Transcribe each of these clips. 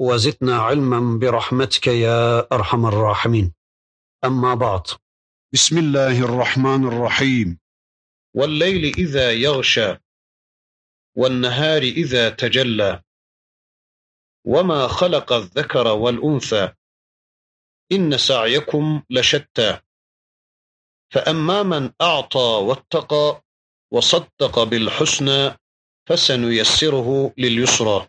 وزدنا علما برحمتك يا أرحم الراحمين. أما بعد. بسم الله الرحمن الرحيم. والليل إذا يغشى والنهار إذا تجلى وما خلق الذكر والأنثى إن سعيكم لشتى. فأما من أعطى واتقى وصدق بالحسنى فسنيسره لليسرى.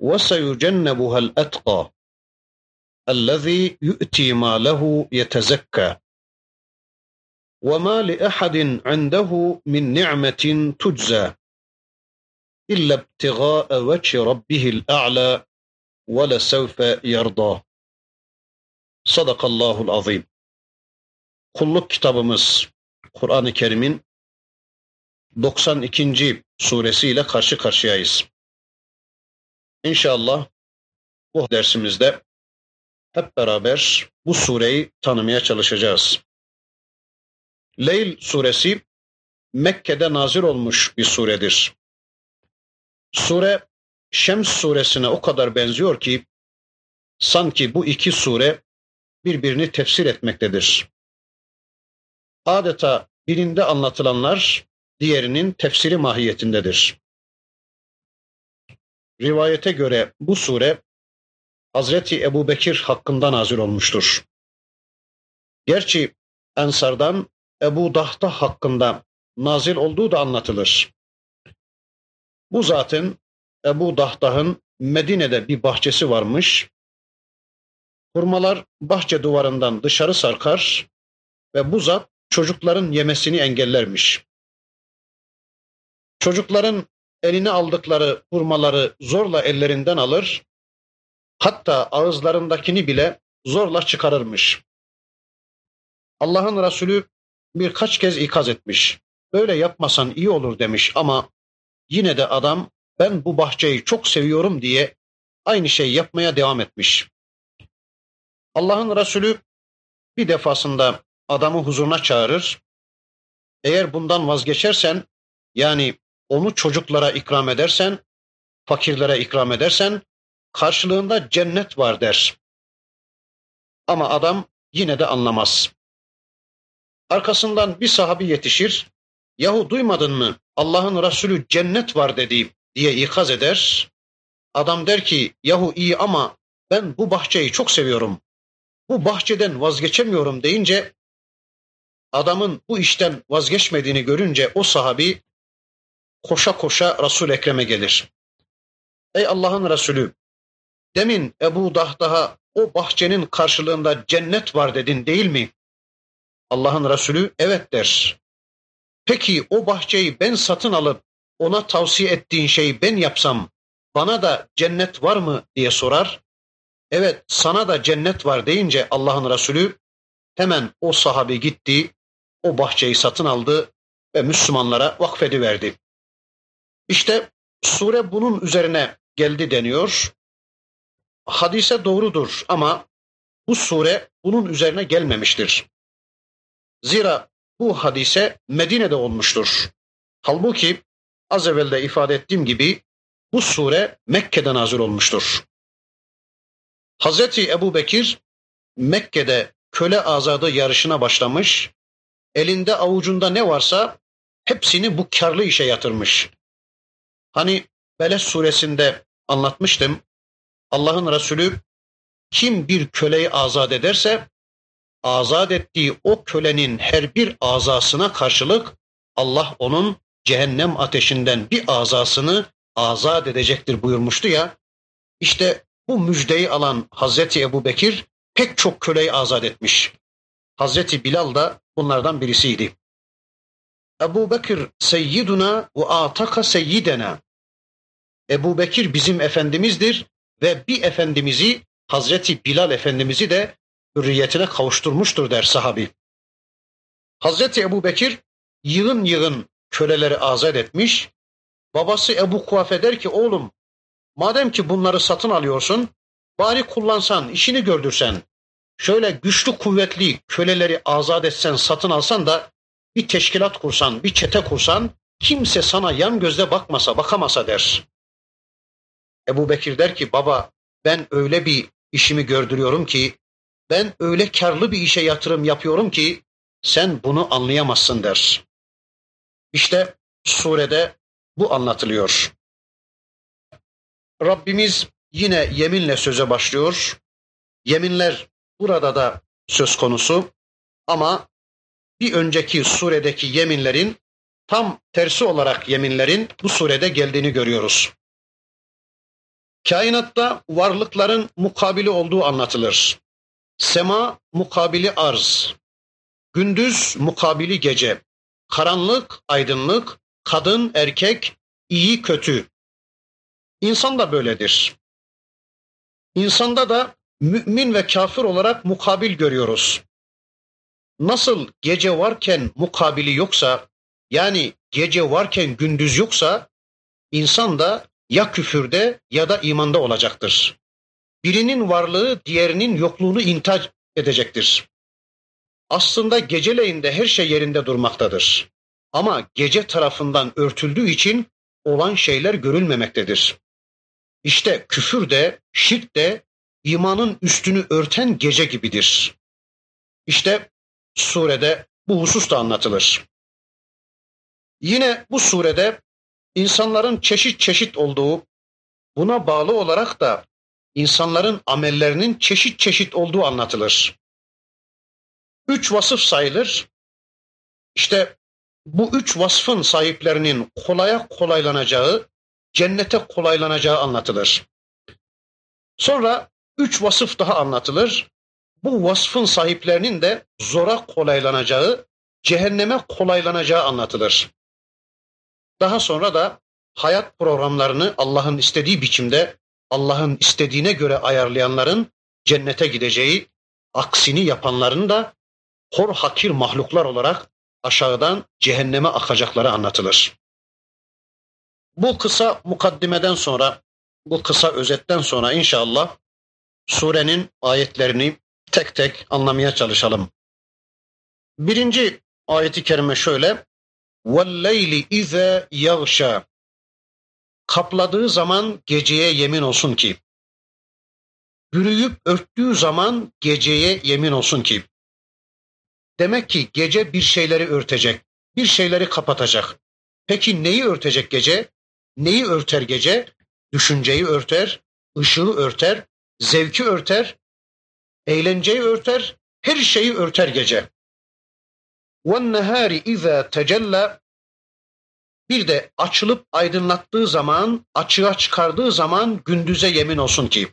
وسيجنبها الأتقى الذي يؤتي ماله يتزكى وما لأحد عنده من نعمة تجزى إلا ابتغاء وجه ربه الأعلى ولسوف يرضى Sadakallahul azim. Kulluk kitabımız Kur'an-ı Kerim'in 92. suresiyle karşı karşıyayız. İnşallah bu dersimizde hep beraber bu sureyi tanımaya çalışacağız. Leyl suresi Mekke'de nazil olmuş bir suredir. Sure Şems suresine o kadar benziyor ki sanki bu iki sure birbirini tefsir etmektedir. Adeta birinde anlatılanlar diğerinin tefsiri mahiyetindedir. Rivayete göre bu sure Hazreti Ebu Bekir hakkında nazil olmuştur. Gerçi Ensar'dan Ebu Dahta hakkında nazil olduğu da anlatılır. Bu zaten Ebu Dahta'nın Medine'de bir bahçesi varmış. Hurmalar bahçe duvarından dışarı sarkar ve bu zat çocukların yemesini engellermiş. Çocukların eline aldıkları hurmaları zorla ellerinden alır, hatta ağızlarındakini bile zorla çıkarırmış. Allah'ın Resulü birkaç kez ikaz etmiş. Böyle yapmasan iyi olur demiş ama yine de adam ben bu bahçeyi çok seviyorum diye aynı şey yapmaya devam etmiş. Allah'ın Resulü bir defasında adamı huzuruna çağırır. Eğer bundan vazgeçersen yani onu çocuklara ikram edersen, fakirlere ikram edersen karşılığında cennet var der. Ama adam yine de anlamaz. Arkasından bir sahabi yetişir. Yahu duymadın mı? Allah'ın Resulü cennet var dedi diye ikaz eder. Adam der ki yahu iyi ama ben bu bahçeyi çok seviyorum. Bu bahçeden vazgeçemiyorum deyince adamın bu işten vazgeçmediğini görünce o sahabi koşa koşa Resul Ekrem'e gelir. Ey Allah'ın Resulü, demin Ebu Dahda'ha o bahçenin karşılığında cennet var dedin değil mi? Allah'ın Resulü evet der. Peki o bahçeyi ben satın alıp ona tavsiye ettiğin şeyi ben yapsam bana da cennet var mı diye sorar. Evet sana da cennet var deyince Allah'ın Resulü hemen o sahabi gitti, o bahçeyi satın aldı ve Müslümanlara vakfediverdi. İşte sure bunun üzerine geldi deniyor. Hadise doğrudur ama bu sure bunun üzerine gelmemiştir. Zira bu hadise Medine'de olmuştur. Halbuki az evvel de ifade ettiğim gibi bu sure Mekke'de nazil olmuştur. Hazreti Ebu Bekir Mekke'de köle azadı yarışına başlamış, elinde avucunda ne varsa hepsini bu karlı işe yatırmış. Hani Beled suresinde anlatmıştım. Allah'ın Resulü kim bir köleyi azat ederse azat ettiği o kölenin her bir azasına karşılık Allah onun cehennem ateşinden bir azasını azat edecektir buyurmuştu ya. İşte bu müjdeyi alan Hazreti Ebu Bekir pek çok köleyi azat etmiş. Hazreti Bilal da bunlardan birisiydi. Ebu Bekir seyyiduna ve ataka seyyidena. Ebu Bekir bizim efendimizdir ve bir efendimizi Hazreti Bilal efendimizi de hürriyetine kavuşturmuştur der sahabi. Hazreti Ebu Bekir yığın yığın köleleri azat etmiş. Babası Ebu Kuafe der ki oğlum madem ki bunları satın alıyorsun bari kullansan işini gördürsen şöyle güçlü kuvvetli köleleri azat etsen satın alsan da bir teşkilat kursan bir çete kursan kimse sana yan gözle bakmasa bakamasa der. Ebu Bekir der ki baba ben öyle bir işimi gördürüyorum ki ben öyle karlı bir işe yatırım yapıyorum ki sen bunu anlayamazsın der. İşte surede bu anlatılıyor. Rabbimiz yine yeminle söze başlıyor. Yeminler burada da söz konusu ama bir önceki suredeki yeminlerin tam tersi olarak yeminlerin bu surede geldiğini görüyoruz. Kainatta varlıkların mukabili olduğu anlatılır. Sema mukabili arz, gündüz mukabili gece, karanlık, aydınlık, kadın, erkek, iyi, kötü. İnsan da böyledir. İnsanda da mümin ve kafir olarak mukabil görüyoruz. Nasıl gece varken mukabili yoksa, yani gece varken gündüz yoksa, insan da ya küfürde ya da imanda olacaktır. Birinin varlığı diğerinin yokluğunu intac edecektir. Aslında geceleyin her şey yerinde durmaktadır. Ama gece tarafından örtüldüğü için olan şeyler görülmemektedir. İşte küfür de, şirk de imanın üstünü örten gece gibidir. İşte surede bu husus da anlatılır. Yine bu surede insanların çeşit çeşit olduğu, buna bağlı olarak da insanların amellerinin çeşit çeşit olduğu anlatılır. Üç vasıf sayılır. İşte bu üç vasfın sahiplerinin kolaya kolaylanacağı, cennete kolaylanacağı anlatılır. Sonra üç vasıf daha anlatılır. Bu vasfın sahiplerinin de zora kolaylanacağı, cehenneme kolaylanacağı anlatılır. Daha sonra da hayat programlarını Allah'ın istediği biçimde, Allah'ın istediğine göre ayarlayanların cennete gideceği, aksini yapanların da hor hakir mahluklar olarak aşağıdan cehenneme akacakları anlatılır. Bu kısa mukaddimeden sonra, bu kısa özetten sonra inşallah surenin ayetlerini tek tek anlamaya çalışalım. Birinci ayeti kerime şöyle. وَالْلَيْلِ اِذَا يَغْشَى Kapladığı zaman geceye yemin olsun ki. Bürüyüp örttüğü zaman geceye yemin olsun ki. Demek ki gece bir şeyleri örtecek, bir şeyleri kapatacak. Peki neyi örtecek gece? Neyi örter gece? Düşünceyi örter, ışığı örter, zevki örter, eğlenceyi örter, her şeyi örter gece. وَالنَّهَارِ اِذَا تَجَلَّى Bir de açılıp aydınlattığı zaman, açığa çıkardığı zaman gündüze yemin olsun ki,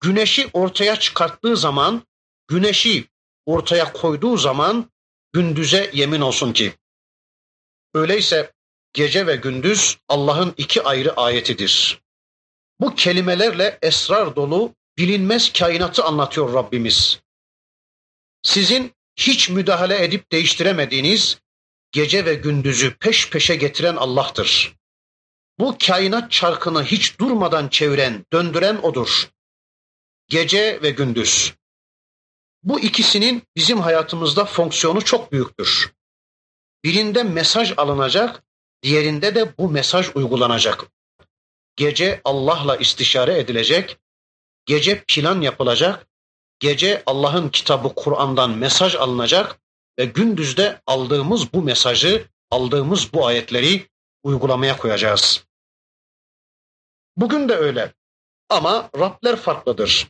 güneşi ortaya çıkarttığı zaman, güneşi ortaya koyduğu zaman gündüze yemin olsun ki. Öyleyse gece ve gündüz Allah'ın iki ayrı ayetidir. Bu kelimelerle esrar dolu bilinmez kainatı anlatıyor Rabbimiz. Sizin hiç müdahale edip değiştiremediğiniz gece ve gündüzü peş peşe getiren Allah'tır. Bu kainat çarkını hiç durmadan çeviren, döndüren odur. Gece ve gündüz. Bu ikisinin bizim hayatımızda fonksiyonu çok büyüktür. Birinde mesaj alınacak, diğerinde de bu mesaj uygulanacak. Gece Allah'la istişare edilecek, gece plan yapılacak, gece Allah'ın kitabı Kur'an'dan mesaj alınacak ve gündüzde aldığımız bu mesajı, aldığımız bu ayetleri uygulamaya koyacağız. Bugün de öyle. Ama Rabler farklıdır.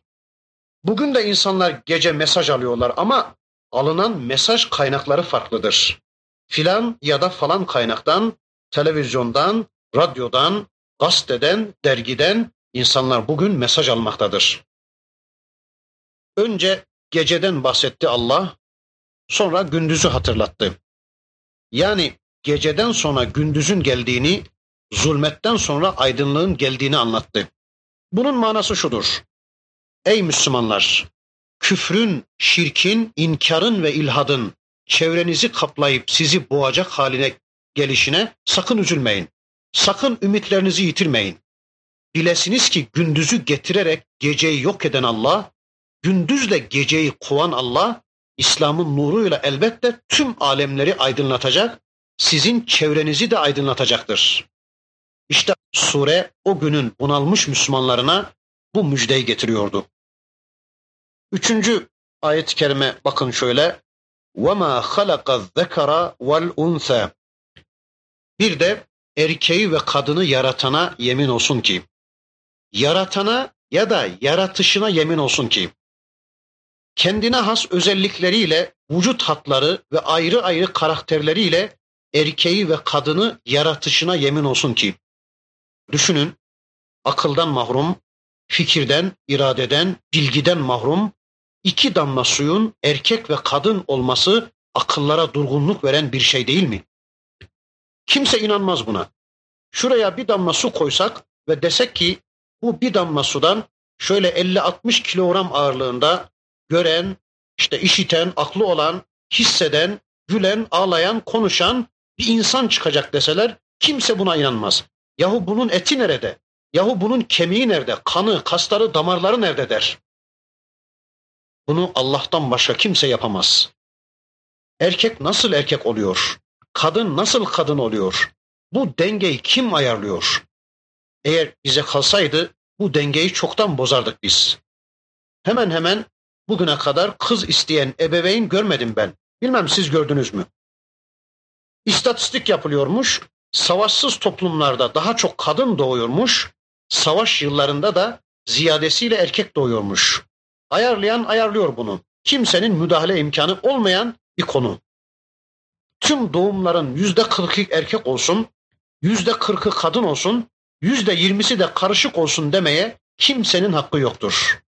Bugün de insanlar gece mesaj alıyorlar ama alınan mesaj kaynakları farklıdır. Filan ya da falan kaynaktan, televizyondan, radyodan, gazeteden, dergiden insanlar bugün mesaj almaktadır. Önce geceden bahsetti Allah, sonra gündüzü hatırlattı. Yani geceden sonra gündüzün geldiğini, zulmetten sonra aydınlığın geldiğini anlattı. Bunun manası şudur. Ey Müslümanlar! Küfrün, şirkin, inkarın ve ilhadın çevrenizi kaplayıp sizi boğacak haline gelişine sakın üzülmeyin. Sakın ümitlerinizi yitirmeyin. Bilesiniz ki gündüzü getirerek geceyi yok eden Allah, gündüzle geceyi kovan Allah, İslam'ın nuruyla elbette tüm alemleri aydınlatacak, sizin çevrenizi de aydınlatacaktır. İşte sure o günün bunalmış Müslümanlarına bu müjdeyi getiriyordu. Üçüncü ayet-i kerime bakın şöyle. وَمَا خَلَقَ الذَّكَرَ وَالْاُنْثَى Bir de erkeği ve kadını yaratana yemin olsun ki, yaratana ya da yaratışına yemin olsun ki, kendine has özellikleriyle, vücut hatları ve ayrı ayrı karakterleriyle erkeği ve kadını yaratışına yemin olsun ki, düşünün, akıldan mahrum, fikirden, iradeden, bilgiden mahrum, iki damla suyun erkek ve kadın olması akıllara durgunluk veren bir şey değil mi? Kimse inanmaz buna. Şuraya bir damla su koysak ve desek ki bu bir damla sudan şöyle 50-60 kilogram ağırlığında gören, işte işiten, aklı olan, hisseden, gülen, ağlayan, konuşan bir insan çıkacak deseler kimse buna inanmaz. Yahu bunun eti nerede? Yahu bunun kemiği nerede? Kanı, kasları, damarları nerede der. Bunu Allah'tan başka kimse yapamaz. Erkek nasıl erkek oluyor? Kadın nasıl kadın oluyor? Bu dengeyi kim ayarlıyor? Eğer bize kalsaydı bu dengeyi çoktan bozardık biz. Hemen hemen bugüne kadar kız isteyen ebeveyn görmedim ben. Bilmem siz gördünüz mü? İstatistik yapılıyormuş. Savaşsız toplumlarda daha çok kadın doğuyormuş. Savaş yıllarında da ziyadesiyle erkek doğuyormuş. Ayarlayan ayarlıyor bunu. Kimsenin müdahale imkanı olmayan bir konu. Tüm doğumların yüzde kırkı erkek olsun, yüzde kırkı kadın olsun, yüzde yirmisi de karışık olsun demeye kimsenin hakkı yoktur.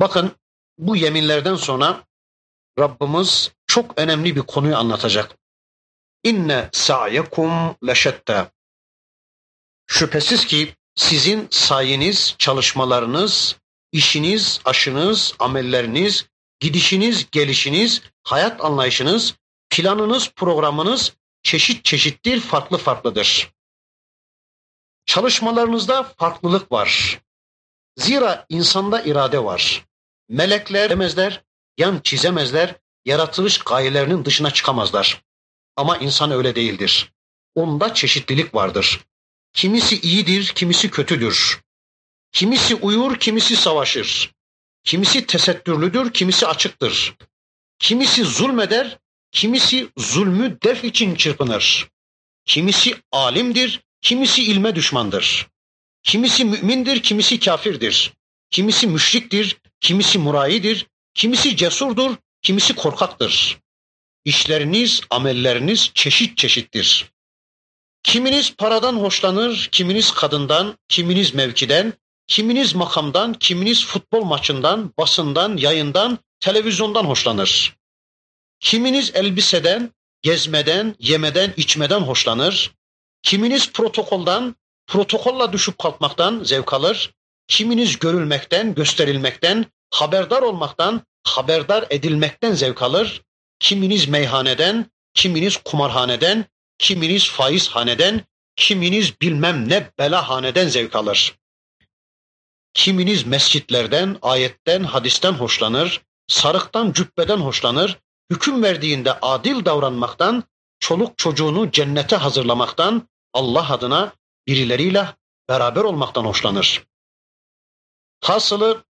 Bakın bu yeminlerden sonra Rabbimiz çok önemli bir konuyu anlatacak. İnne sa'yekum leşette. Şüphesiz ki sizin sayeniz, çalışmalarınız, işiniz, aşınız, amelleriniz, gidişiniz, gelişiniz, hayat anlayışınız, planınız, programınız çeşit çeşittir, farklı farklıdır. Çalışmalarınızda farklılık var. Zira insanda irade var. Melekler demezler, yan çizemezler, yaratılış gayelerinin dışına çıkamazlar. Ama insan öyle değildir. Onda çeşitlilik vardır. Kimisi iyidir, kimisi kötüdür. Kimisi uyur, kimisi savaşır. Kimisi tesettürlüdür, kimisi açıktır. Kimisi zulmeder, kimisi zulmü def için çırpınır. Kimisi alimdir, kimisi ilme düşmandır. Kimisi mümindir, kimisi kafirdir. Kimisi müşriktir, kimisi murayidir, kimisi cesurdur, kimisi korkaktır. İşleriniz, amelleriniz çeşit çeşittir. Kiminiz paradan hoşlanır, kiminiz kadından, kiminiz mevkiden, kiminiz makamdan, kiminiz futbol maçından, basından, yayından, televizyondan hoşlanır. Kiminiz elbiseden, gezmeden, yemeden, içmeden hoşlanır. Kiminiz protokoldan, protokolla düşüp kalkmaktan zevk alır. Kiminiz görülmekten, gösterilmekten, haberdar olmaktan, haberdar edilmekten zevk alır. Kiminiz meyhaneden, kiminiz kumarhaneden, kiminiz faizhaneden, kiminiz bilmem ne belahaneden zevk alır. Kiminiz mescitlerden, ayetten, hadisten hoşlanır, sarıktan, cübbeden hoşlanır, hüküm verdiğinde adil davranmaktan, çoluk çocuğunu cennete hazırlamaktan, Allah adına birileriyle beraber olmaktan hoşlanır. Hasılı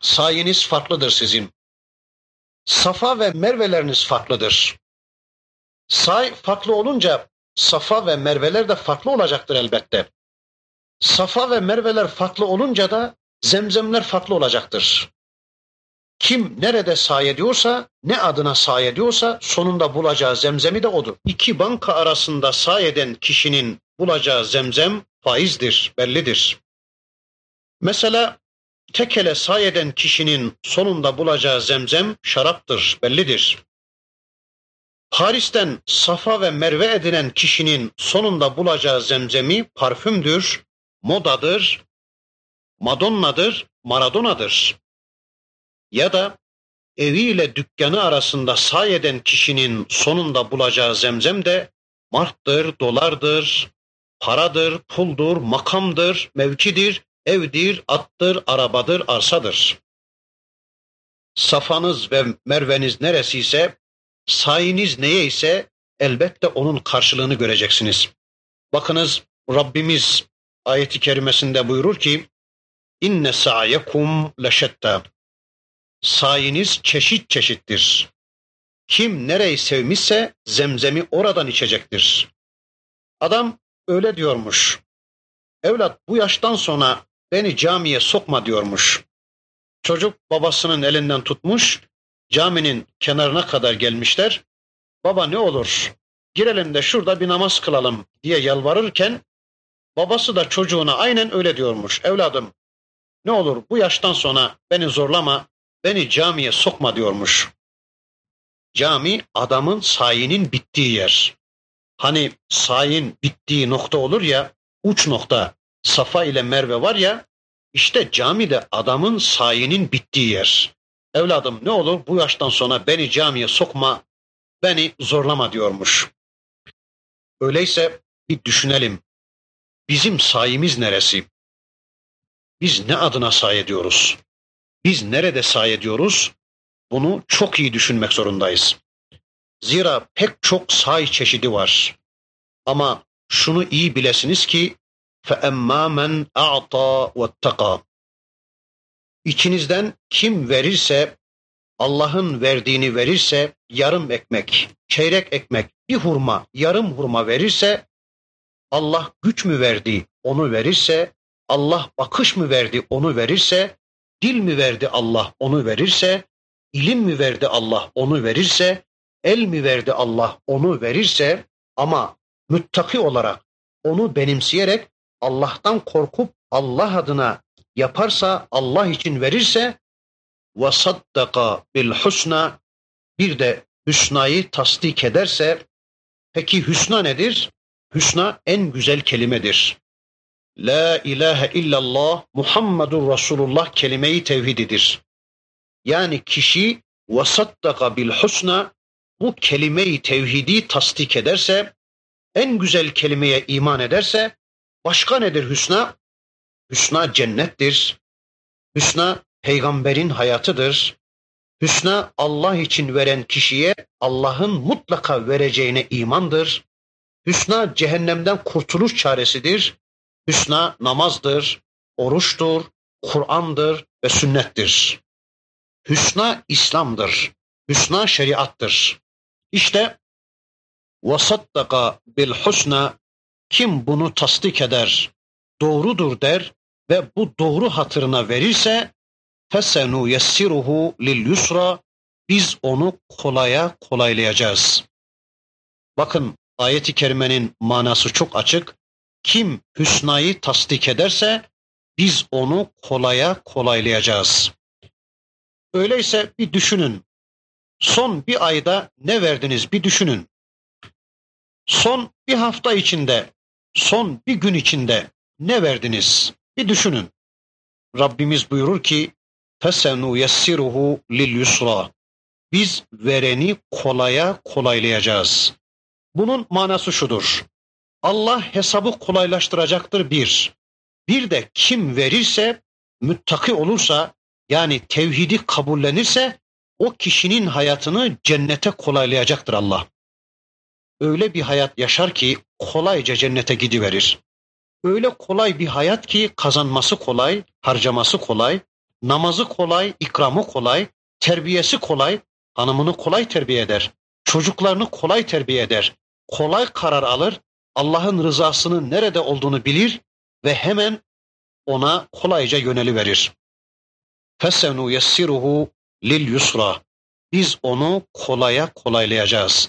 sayeniz farklıdır sizin. Safa ve merveleriniz farklıdır. Say farklı olunca Safa ve Merveler de farklı olacaktır elbette. Safa ve Merveler farklı olunca da zemzemler farklı olacaktır. Kim nerede sahi ediyorsa, ne adına sahi ediyorsa sonunda bulacağı zemzemi de odur. İki banka arasında sahi eden kişinin bulacağı zemzem faizdir, bellidir. Mesela tekele sahi eden kişinin sonunda bulacağı zemzem şaraptır, bellidir. Paris'ten Safa ve Merve edinen kişinin sonunda bulacağı zemzemi parfümdür, modadır, Madonna'dır, Maradona'dır. Ya da eviyle dükkanı arasında say kişinin sonunda bulacağı zemzem de marktır, dolardır, paradır, puldur, makamdır, mevkidir, evdir, attır, arabadır, arsadır. Safanız ve merveniz neresiyse, sayiniz neye ise elbette onun karşılığını göreceksiniz. Bakınız Rabbimiz ayeti kerimesinde buyurur ki, İnne sa'yekum leşetta. Sayiniz çeşit çeşittir. Kim nereyi sevmişse zemzemi oradan içecektir. Adam öyle diyormuş. Evlat bu yaştan sonra beni camiye sokma diyormuş. Çocuk babasının elinden tutmuş, caminin kenarına kadar gelmişler. Baba ne olur girelim de şurada bir namaz kılalım diye yalvarırken babası da çocuğuna aynen öyle diyormuş. Evladım ne olur bu yaştan sonra beni zorlama, beni camiye sokma diyormuş. Cami adamın sayinin bittiği yer. Hani sayin bittiği nokta olur ya, uç nokta, Safa ile Merve var ya, işte cami de adamın sayinin bittiği yer. Evladım ne olur bu yaştan sonra beni camiye sokma, beni zorlama diyormuş. Öyleyse bir düşünelim. Bizim sayimiz neresi? Biz ne adına say ediyoruz? Biz nerede say ediyoruz? Bunu çok iyi düşünmek zorundayız. Zira pek çok say çeşidi var. Ama şunu iyi bilesiniz ki فَاَمَّا مَنْ اَعْطَى وَاتَّقَى İçinizden kim verirse, Allah'ın verdiğini verirse, yarım ekmek, çeyrek ekmek, bir hurma, yarım hurma verirse, Allah güç mü verdi, onu verirse, Allah bakış mı verdi onu verirse, dil mi verdi Allah onu verirse, ilim mi verdi Allah onu verirse, el mi verdi Allah onu verirse ama müttaki olarak onu benimseyerek Allah'tan korkup Allah adına yaparsa, Allah için verirse ve saddaka bil husna bir de hüsnayı tasdik ederse peki hüsna nedir? Hüsna en güzel kelimedir. La ilahe illallah Muhammedur Resulullah kelime-i tevhididir. Yani kişi vasaddaka bil husna bu kelime-i tevhidi tasdik ederse, en güzel kelimeye iman ederse, başka nedir hüsna? Hüsna cennettir. Hüsna peygamberin hayatıdır. Hüsna Allah için veren kişiye Allah'ın mutlaka vereceğine imandır. Hüsna cehennemden kurtuluş çaresidir. Hüsna namazdır, oruçtur, Kur'an'dır ve sünnettir. Hüsna İslam'dır. Hüsna şeriattır. İşte vasaddaka bil husna kim bunu tasdik eder, doğrudur der ve bu doğru hatırına verirse fesenu yessiruhu lil yusra biz onu kolaya kolaylayacağız. Bakın ayeti kerimenin manası çok açık. Kim hüsnayı tasdik ederse biz onu kolaya kolaylayacağız. Öyleyse bir düşünün. Son bir ayda ne verdiniz bir düşünün. Son bir hafta içinde, son bir gün içinde ne verdiniz? Bir düşünün. Rabbimiz buyurur ki fesenu yessiruhu lil yusra. Biz vereni kolaya kolaylayacağız. Bunun manası şudur. Allah hesabı kolaylaştıracaktır bir. Bir de kim verirse, müttaki olursa, yani tevhidi kabullenirse, o kişinin hayatını cennete kolaylayacaktır Allah. Öyle bir hayat yaşar ki kolayca cennete gidiverir. Öyle kolay bir hayat ki kazanması kolay, harcaması kolay, namazı kolay, ikramı kolay, terbiyesi kolay, hanımını kolay terbiye eder, çocuklarını kolay terbiye eder, kolay karar alır, Allah'ın rızasının nerede olduğunu bilir ve hemen ona kolayca yöneli verir. Fesenu yessiruhu lil yusra. Biz onu kolaya kolaylayacağız.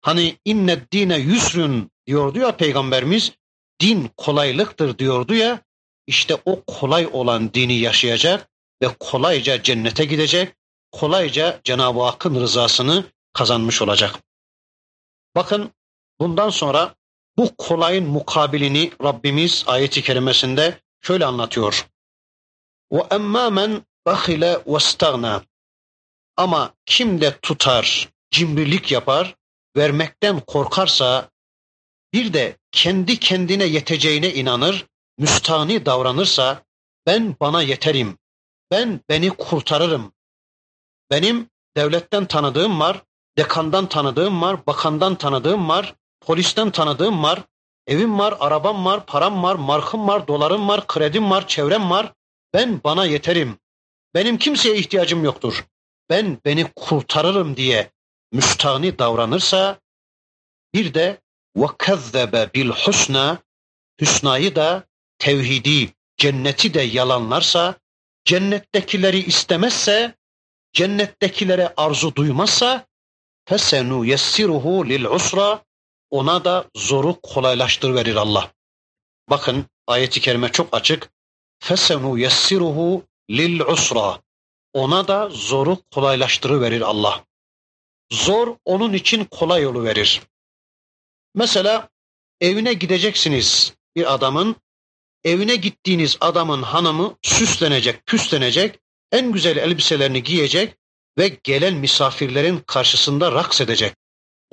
Hani inne dine yusrun diyordu ya peygamberimiz. Din kolaylıktır diyordu ya. İşte o kolay olan dini yaşayacak ve kolayca cennete gidecek. Kolayca Cenab-ı Hakk'ın rızasını kazanmış olacak. Bakın bundan sonra bu kolayın mukabilini Rabbimiz ayeti kerimesinde şöyle anlatıyor. Ve emmâ men bahile ve Ama kim de tutar, cimrilik yapar, vermekten korkarsa, bir de kendi kendine yeteceğine inanır, müstani davranırsa, ben bana yeterim, ben beni kurtarırım. Benim devletten tanıdığım var, dekandan tanıdığım var, bakandan tanıdığım var, polisten tanıdığım var, evim var, arabam var, param var, markım var, dolarım var, kredim var, çevrem var. Ben bana yeterim. Benim kimseye ihtiyacım yoktur. Ben beni kurtarırım diye müstahni davranırsa bir de bil husna hüsnayı da tevhidi, cenneti de yalanlarsa, cennettekileri istemezse, cennettekilere arzu duymazsa yessiruhu lil usra ona da zoru kolaylaştırıverir Allah. Bakın ayeti kerime çok açık. Fesenu yessiruhu lil usra. Ona da zoru kolaylaştırıverir Allah. Zor onun için kolay yolu verir. Mesela evine gideceksiniz bir adamın. Evine gittiğiniz adamın hanımı süslenecek, püslenecek, en güzel elbiselerini giyecek ve gelen misafirlerin karşısında raks edecek.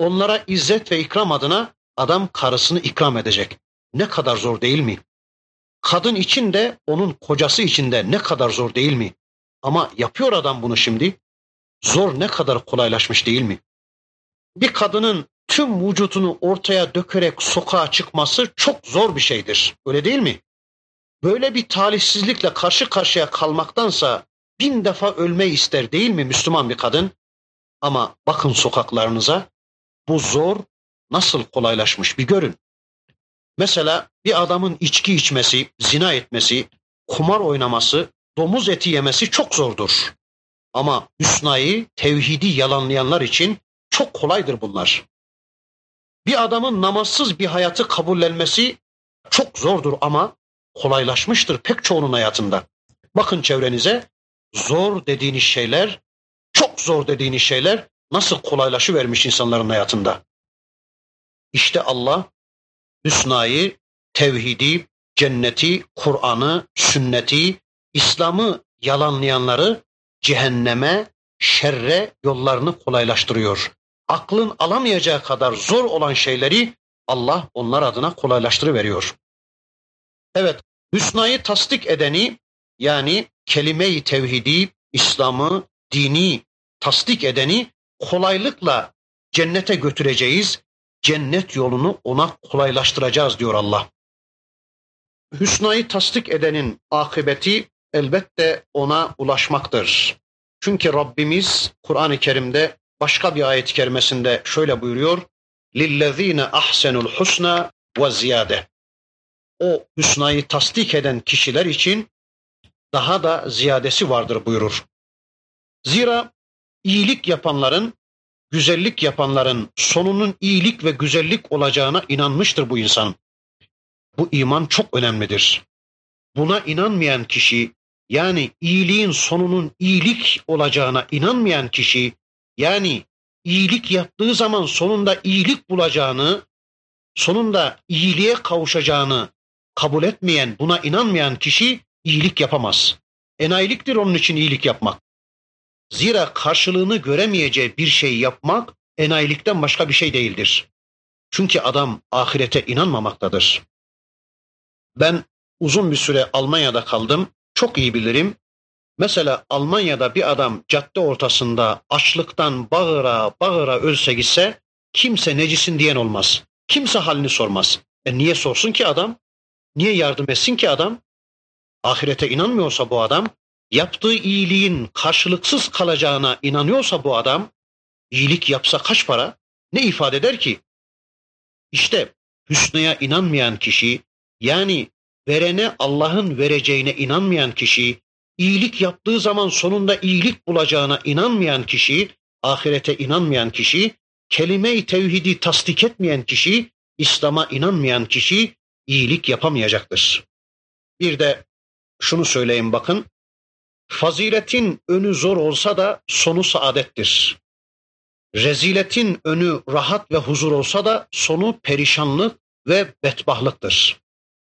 Onlara izzet ve ikram adına adam karısını ikram edecek. Ne kadar zor değil mi? Kadın için de onun kocası için de ne kadar zor değil mi? Ama yapıyor adam bunu şimdi. Zor ne kadar kolaylaşmış değil mi? Bir kadının tüm vücudunu ortaya dökerek sokağa çıkması çok zor bir şeydir. Öyle değil mi? Böyle bir talihsizlikle karşı karşıya kalmaktansa bin defa ölmeyi ister değil mi Müslüman bir kadın? Ama bakın sokaklarınıza bu zor nasıl kolaylaşmış bir görün. Mesela bir adamın içki içmesi, zina etmesi, kumar oynaması, domuz eti yemesi çok zordur. Ama hüsnayı, tevhidi yalanlayanlar için çok kolaydır bunlar. Bir adamın namazsız bir hayatı kabullenmesi çok zordur ama kolaylaşmıştır pek çoğunun hayatında. Bakın çevrenize zor dediğiniz şeyler, çok zor dediğiniz şeyler nasıl kolaylaşı vermiş insanların hayatında. İşte Allah hüsnayı, tevhidi, cenneti, Kur'an'ı, sünneti, İslam'ı yalanlayanları cehenneme, şerre yollarını kolaylaştırıyor. Aklın alamayacağı kadar zor olan şeyleri Allah onlar adına kolaylaştırıveriyor. Evet, hüsnayı tasdik edeni yani kelime-i tevhidi, İslam'ı, dini tasdik edeni kolaylıkla cennete götüreceğiz. Cennet yolunu ona kolaylaştıracağız diyor Allah. Hüsnayı tasdik edenin akıbeti elbette ona ulaşmaktır. Çünkü Rabbimiz Kur'an-ı Kerim'de başka bir ayet-i kerimesinde şöyle buyuruyor. لِلَّذ۪ينَ اَحْسَنُ الْحُسْنَى وَزِيَادَةً O hüsnayı tasdik eden kişiler için daha da ziyadesi vardır buyurur. Zira iyilik yapanların, güzellik yapanların sonunun iyilik ve güzellik olacağına inanmıştır bu insan. Bu iman çok önemlidir. Buna inanmayan kişi yani iyiliğin sonunun iyilik olacağına inanmayan kişi yani iyilik yaptığı zaman sonunda iyilik bulacağını, sonunda iyiliğe kavuşacağını kabul etmeyen, buna inanmayan kişi iyilik yapamaz. Enayiliktir onun için iyilik yapmak. Zira karşılığını göremeyeceği bir şey yapmak enayilikten başka bir şey değildir. Çünkü adam ahirete inanmamaktadır. Ben uzun bir süre Almanya'da kaldım. Çok iyi bilirim. Mesela Almanya'da bir adam cadde ortasında açlıktan bağıra bağıra ölse gitse kimse necisin diyen olmaz. Kimse halini sormaz. E niye sorsun ki adam? Niye yardım etsin ki adam? Ahirete inanmıyorsa bu adam yaptığı iyiliğin karşılıksız kalacağına inanıyorsa bu adam, iyilik yapsa kaç para? Ne ifade eder ki? İşte hüsnüye inanmayan kişi, yani verene Allah'ın vereceğine inanmayan kişi, iyilik yaptığı zaman sonunda iyilik bulacağına inanmayan kişi, ahirete inanmayan kişi, kelime-i tevhidi tasdik etmeyen kişi, İslam'a inanmayan kişi iyilik yapamayacaktır. Bir de şunu söyleyeyim bakın. Faziletin önü zor olsa da sonu saadettir. Reziletin önü rahat ve huzur olsa da sonu perişanlık ve betbahlıktır.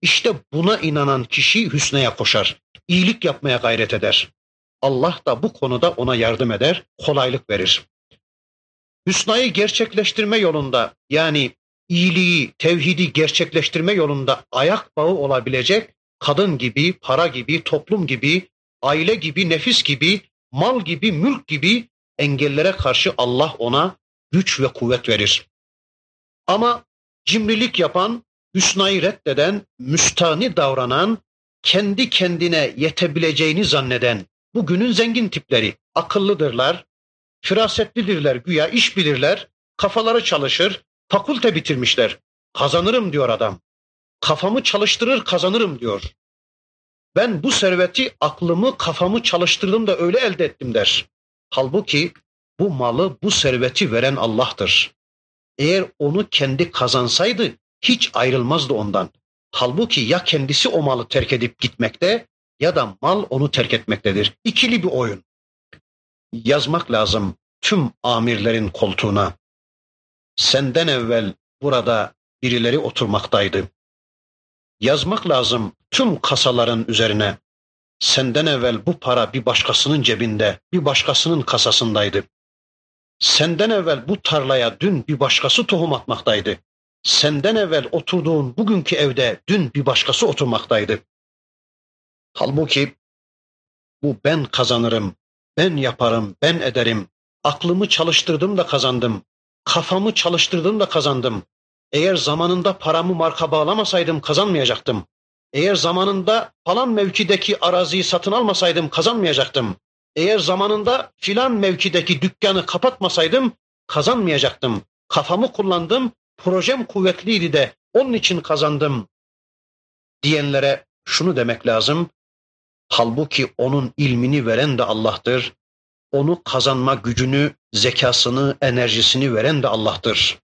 İşte buna inanan kişi hüsneye koşar. iyilik yapmaya gayret eder. Allah da bu konuda ona yardım eder, kolaylık verir. Hüsnayı gerçekleştirme yolunda yani iyiliği, tevhidi gerçekleştirme yolunda ayak bağı olabilecek kadın gibi, para gibi, toplum gibi, aile gibi, nefis gibi, mal gibi, mülk gibi engellere karşı Allah ona güç ve kuvvet verir. Ama cimrilik yapan, hüsnayı reddeden, müstani davranan, kendi kendine yetebileceğini zanneden bugünün zengin tipleri akıllıdırlar, firasetlidirler, güya iş bilirler, kafaları çalışır, fakülte bitirmişler. Kazanırım diyor adam. Kafamı çalıştırır kazanırım diyor. Ben bu serveti aklımı kafamı çalıştırdım da öyle elde ettim der. Halbuki bu malı bu serveti veren Allah'tır. Eğer onu kendi kazansaydı hiç ayrılmazdı ondan. Halbuki ya kendisi o malı terk edip gitmekte ya da mal onu terk etmektedir. İkili bir oyun. Yazmak lazım tüm amirlerin koltuğuna. Senden evvel burada birileri oturmaktaydı. Yazmak lazım tüm kasaların üzerine. Senden evvel bu para bir başkasının cebinde, bir başkasının kasasındaydı. Senden evvel bu tarlaya dün bir başkası tohum atmaktaydı. Senden evvel oturduğun bugünkü evde dün bir başkası oturmaktaydı. Halbuki bu ben kazanırım, ben yaparım, ben ederim. Aklımı çalıştırdım da kazandım. Kafamı çalıştırdım da kazandım. Eğer zamanında paramı marka bağlamasaydım kazanmayacaktım. Eğer zamanında falan mevkideki araziyi satın almasaydım kazanmayacaktım. Eğer zamanında filan mevkideki dükkanı kapatmasaydım kazanmayacaktım. Kafamı kullandım, projem kuvvetliydi de onun için kazandım diyenlere şunu demek lazım. Halbuki onun ilmini veren de Allah'tır. Onu kazanma gücünü, zekasını, enerjisini veren de Allah'tır.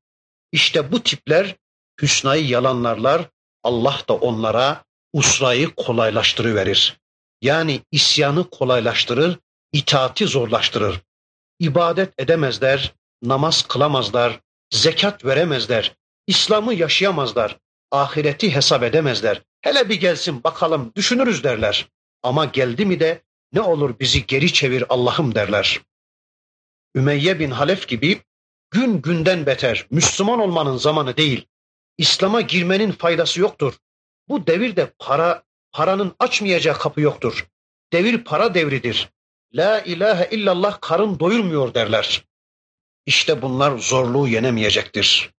İşte bu tipler hüsnayı yalanlarlar. Allah da onlara usrayı kolaylaştırıverir. Yani isyanı kolaylaştırır, itaati zorlaştırır. İbadet edemezler, namaz kılamazlar, zekat veremezler, İslam'ı yaşayamazlar, ahireti hesap edemezler. Hele bir gelsin bakalım düşünürüz derler. Ama geldi mi de ne olur bizi geri çevir Allah'ım derler. Ümeyye bin Halef gibi gün günden beter Müslüman olmanın zamanı değil. İslam'a girmenin faydası yoktur. Bu devirde para paranın açmayacağı kapı yoktur. Devir para devridir. La ilahe illallah karın doyurmuyor derler. İşte bunlar zorluğu yenemeyecektir.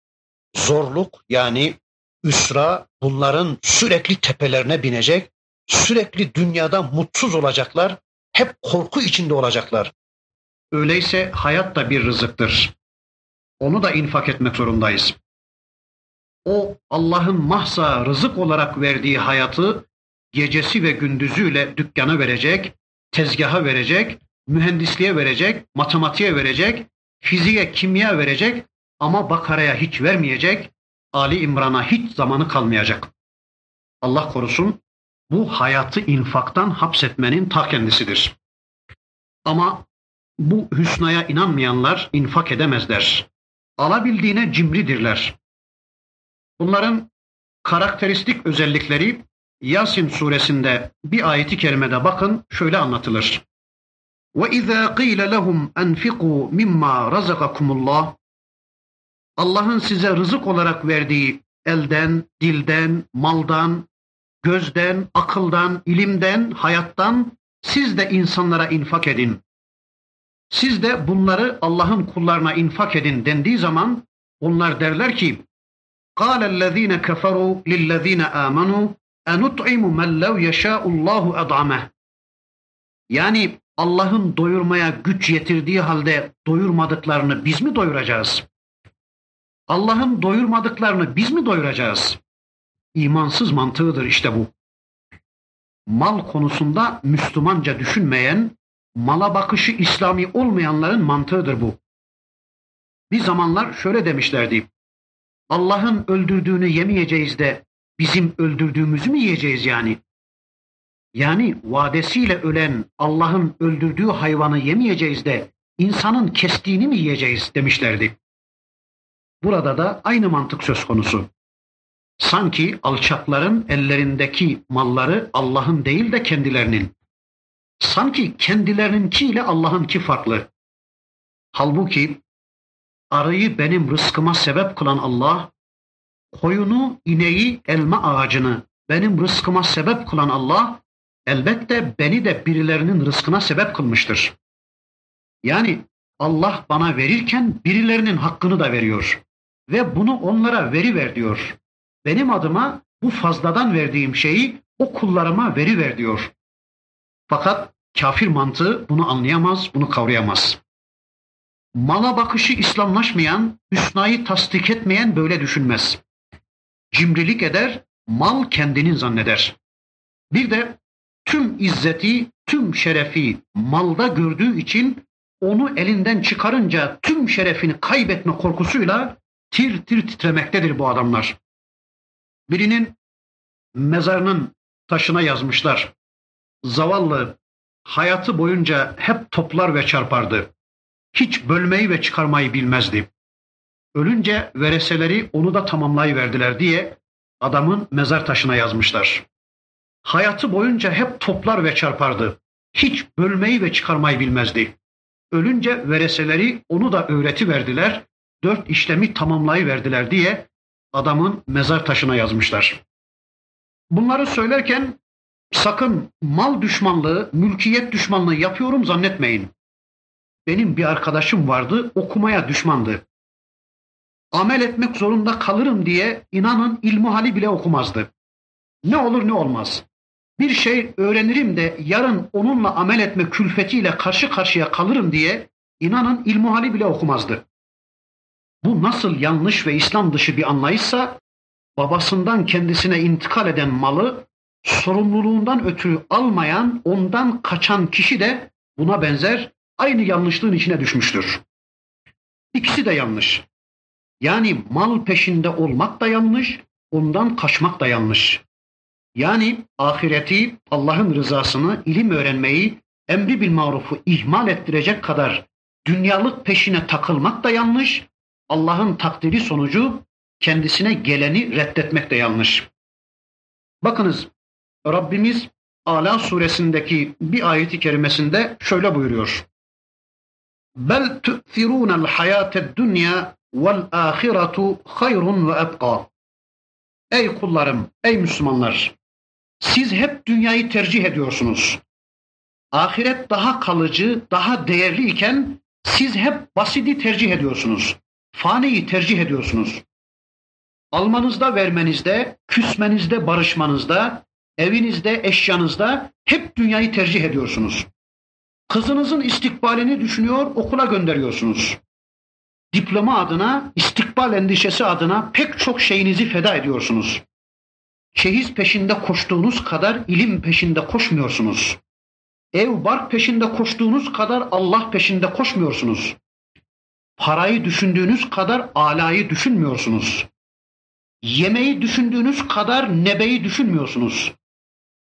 Zorluk yani üsra bunların sürekli tepelerine binecek, sürekli dünyada mutsuz olacaklar, hep korku içinde olacaklar. Öyleyse hayat da bir rızıktır. Onu da infak etmek zorundayız. O Allah'ın mahsa rızık olarak verdiği hayatı gecesi ve gündüzüyle dükkana verecek, tezgaha verecek, mühendisliğe verecek, matematiğe verecek, fiziğe, kimya verecek ama Bakara'ya hiç vermeyecek, Ali İmran'a hiç zamanı kalmayacak. Allah korusun bu hayatı infaktan hapsetmenin ta kendisidir. Ama bu hüsnaya inanmayanlar infak edemezler Alabildiğine cimridirler. Bunların karakteristik özellikleri Yasin suresinde bir ayeti kerimede bakın şöyle anlatılır. وَإِذَا قِيلَ لَهُمْ أَنْفِقُوا مِمَّا رَزَقَكُمُ اللّٰهِ Allah'ın size rızık olarak verdiği elden, dilden, maldan, gözden, akıldan, ilimden, hayattan siz de insanlara infak edin. Siz de bunları Allah'ın kullarına infak edin dendiği zaman onlar derler ki قال الذين كفروا للذين آمنوا أنطعم من لو يشاء الله أطعمه Yani Allah'ın doyurmaya güç yetirdiği halde doyurmadıklarını biz mi doyuracağız? Allah'ın doyurmadıklarını biz mi doyuracağız? İmansız mantığıdır işte bu. mal konusunda Müslümanca düşünmeyen, mala bakışı İslami olmayanların mantığıdır bu. Bir zamanlar şöyle demişlerdi. Allah'ın öldürdüğünü yemeyeceğiz de bizim öldürdüğümüzü mü yiyeceğiz yani? Yani vadesiyle ölen Allah'ın öldürdüğü hayvanı yemeyeceğiz de insanın kestiğini mi yiyeceğiz demişlerdi. Burada da aynı mantık söz konusu. Sanki alçakların ellerindeki malları Allah'ın değil de kendilerinin. Sanki kendilerininkiyle Allah'ınki farklı. Halbuki arıyı benim rızkıma sebep kılan Allah, koyunu, ineği, elma ağacını benim rızkıma sebep kılan Allah, elbette beni de birilerinin rızkına sebep kılmıştır. Yani Allah bana verirken birilerinin hakkını da veriyor ve bunu onlara veri ver diyor. Benim adıma bu fazladan verdiğim şeyi o kullarıma veri ver diyor. Fakat kafir mantığı bunu anlayamaz, bunu kavrayamaz. Mala bakışı İslamlaşmayan, hüsnayı tasdik etmeyen böyle düşünmez. Cimrilik eder, mal kendinin zanneder. Bir de tüm izzeti, tüm şerefi malda gördüğü için onu elinden çıkarınca tüm şerefini kaybetme korkusuyla tir tir titremektedir bu adamlar. Birinin mezarının taşına yazmışlar. Zavallı hayatı boyunca hep toplar ve çarpardı. Hiç bölmeyi ve çıkarmayı bilmezdi. Ölünce vereseleri onu da tamamlayıverdiler diye adamın mezar taşına yazmışlar. Hayatı boyunca hep toplar ve çarpardı. Hiç bölmeyi ve çıkarmayı bilmezdi. Ölünce vereseleri onu da öğreti verdiler, dört işlemi tamamlayıverdiler diye adamın mezar taşına yazmışlar. Bunları söylerken sakın mal düşmanlığı, mülkiyet düşmanlığı yapıyorum zannetmeyin. Benim bir arkadaşım vardı, okumaya düşmandı. Amel etmek zorunda kalırım diye inanın ilmuhali bile okumazdı. Ne olur ne olmaz. Bir şey öğrenirim de yarın onunla amel etme külfetiyle karşı karşıya kalırım diye inanın ilmuhali bile okumazdı. Bu nasıl yanlış ve İslam dışı bir anlayışsa babasından kendisine intikal eden malı sorumluluğundan ötürü almayan, ondan kaçan kişi de buna benzer aynı yanlışlığın içine düşmüştür. İkisi de yanlış. Yani mal peşinde olmak da yanlış, ondan kaçmak da yanlış. Yani ahireti, Allah'ın rızasını, ilim öğrenmeyi, emri bil marufu ihmal ettirecek kadar dünyalık peşine takılmak da yanlış. Allah'ın takdiri sonucu kendisine geleni reddetmek de yanlış. Bakınız Rabbimiz Ala suresindeki bir ayeti kerimesinde şöyle buyuruyor. Bel tu'thirûnel hayâted dünya vel âhiretu hayrun ve ebqa. Ey kullarım, ey Müslümanlar, siz hep dünyayı tercih ediyorsunuz. Ahiret daha kalıcı, daha değerli iken siz hep basiti tercih ediyorsunuz. Faniyi tercih ediyorsunuz. Almanızda, vermenizde, küsmenizde, barışmanızda, evinizde, eşyanızda hep dünyayı tercih ediyorsunuz. Kızınızın istikbalini düşünüyor, okula gönderiyorsunuz. Diploma adına, istikbal endişesi adına pek çok şeyinizi feda ediyorsunuz. Çeyiz peşinde koştuğunuz kadar ilim peşinde koşmuyorsunuz. Ev bark peşinde koştuğunuz kadar Allah peşinde koşmuyorsunuz. Parayı düşündüğünüz kadar alayı düşünmüyorsunuz. Yemeği düşündüğünüz kadar nebeyi düşünmüyorsunuz.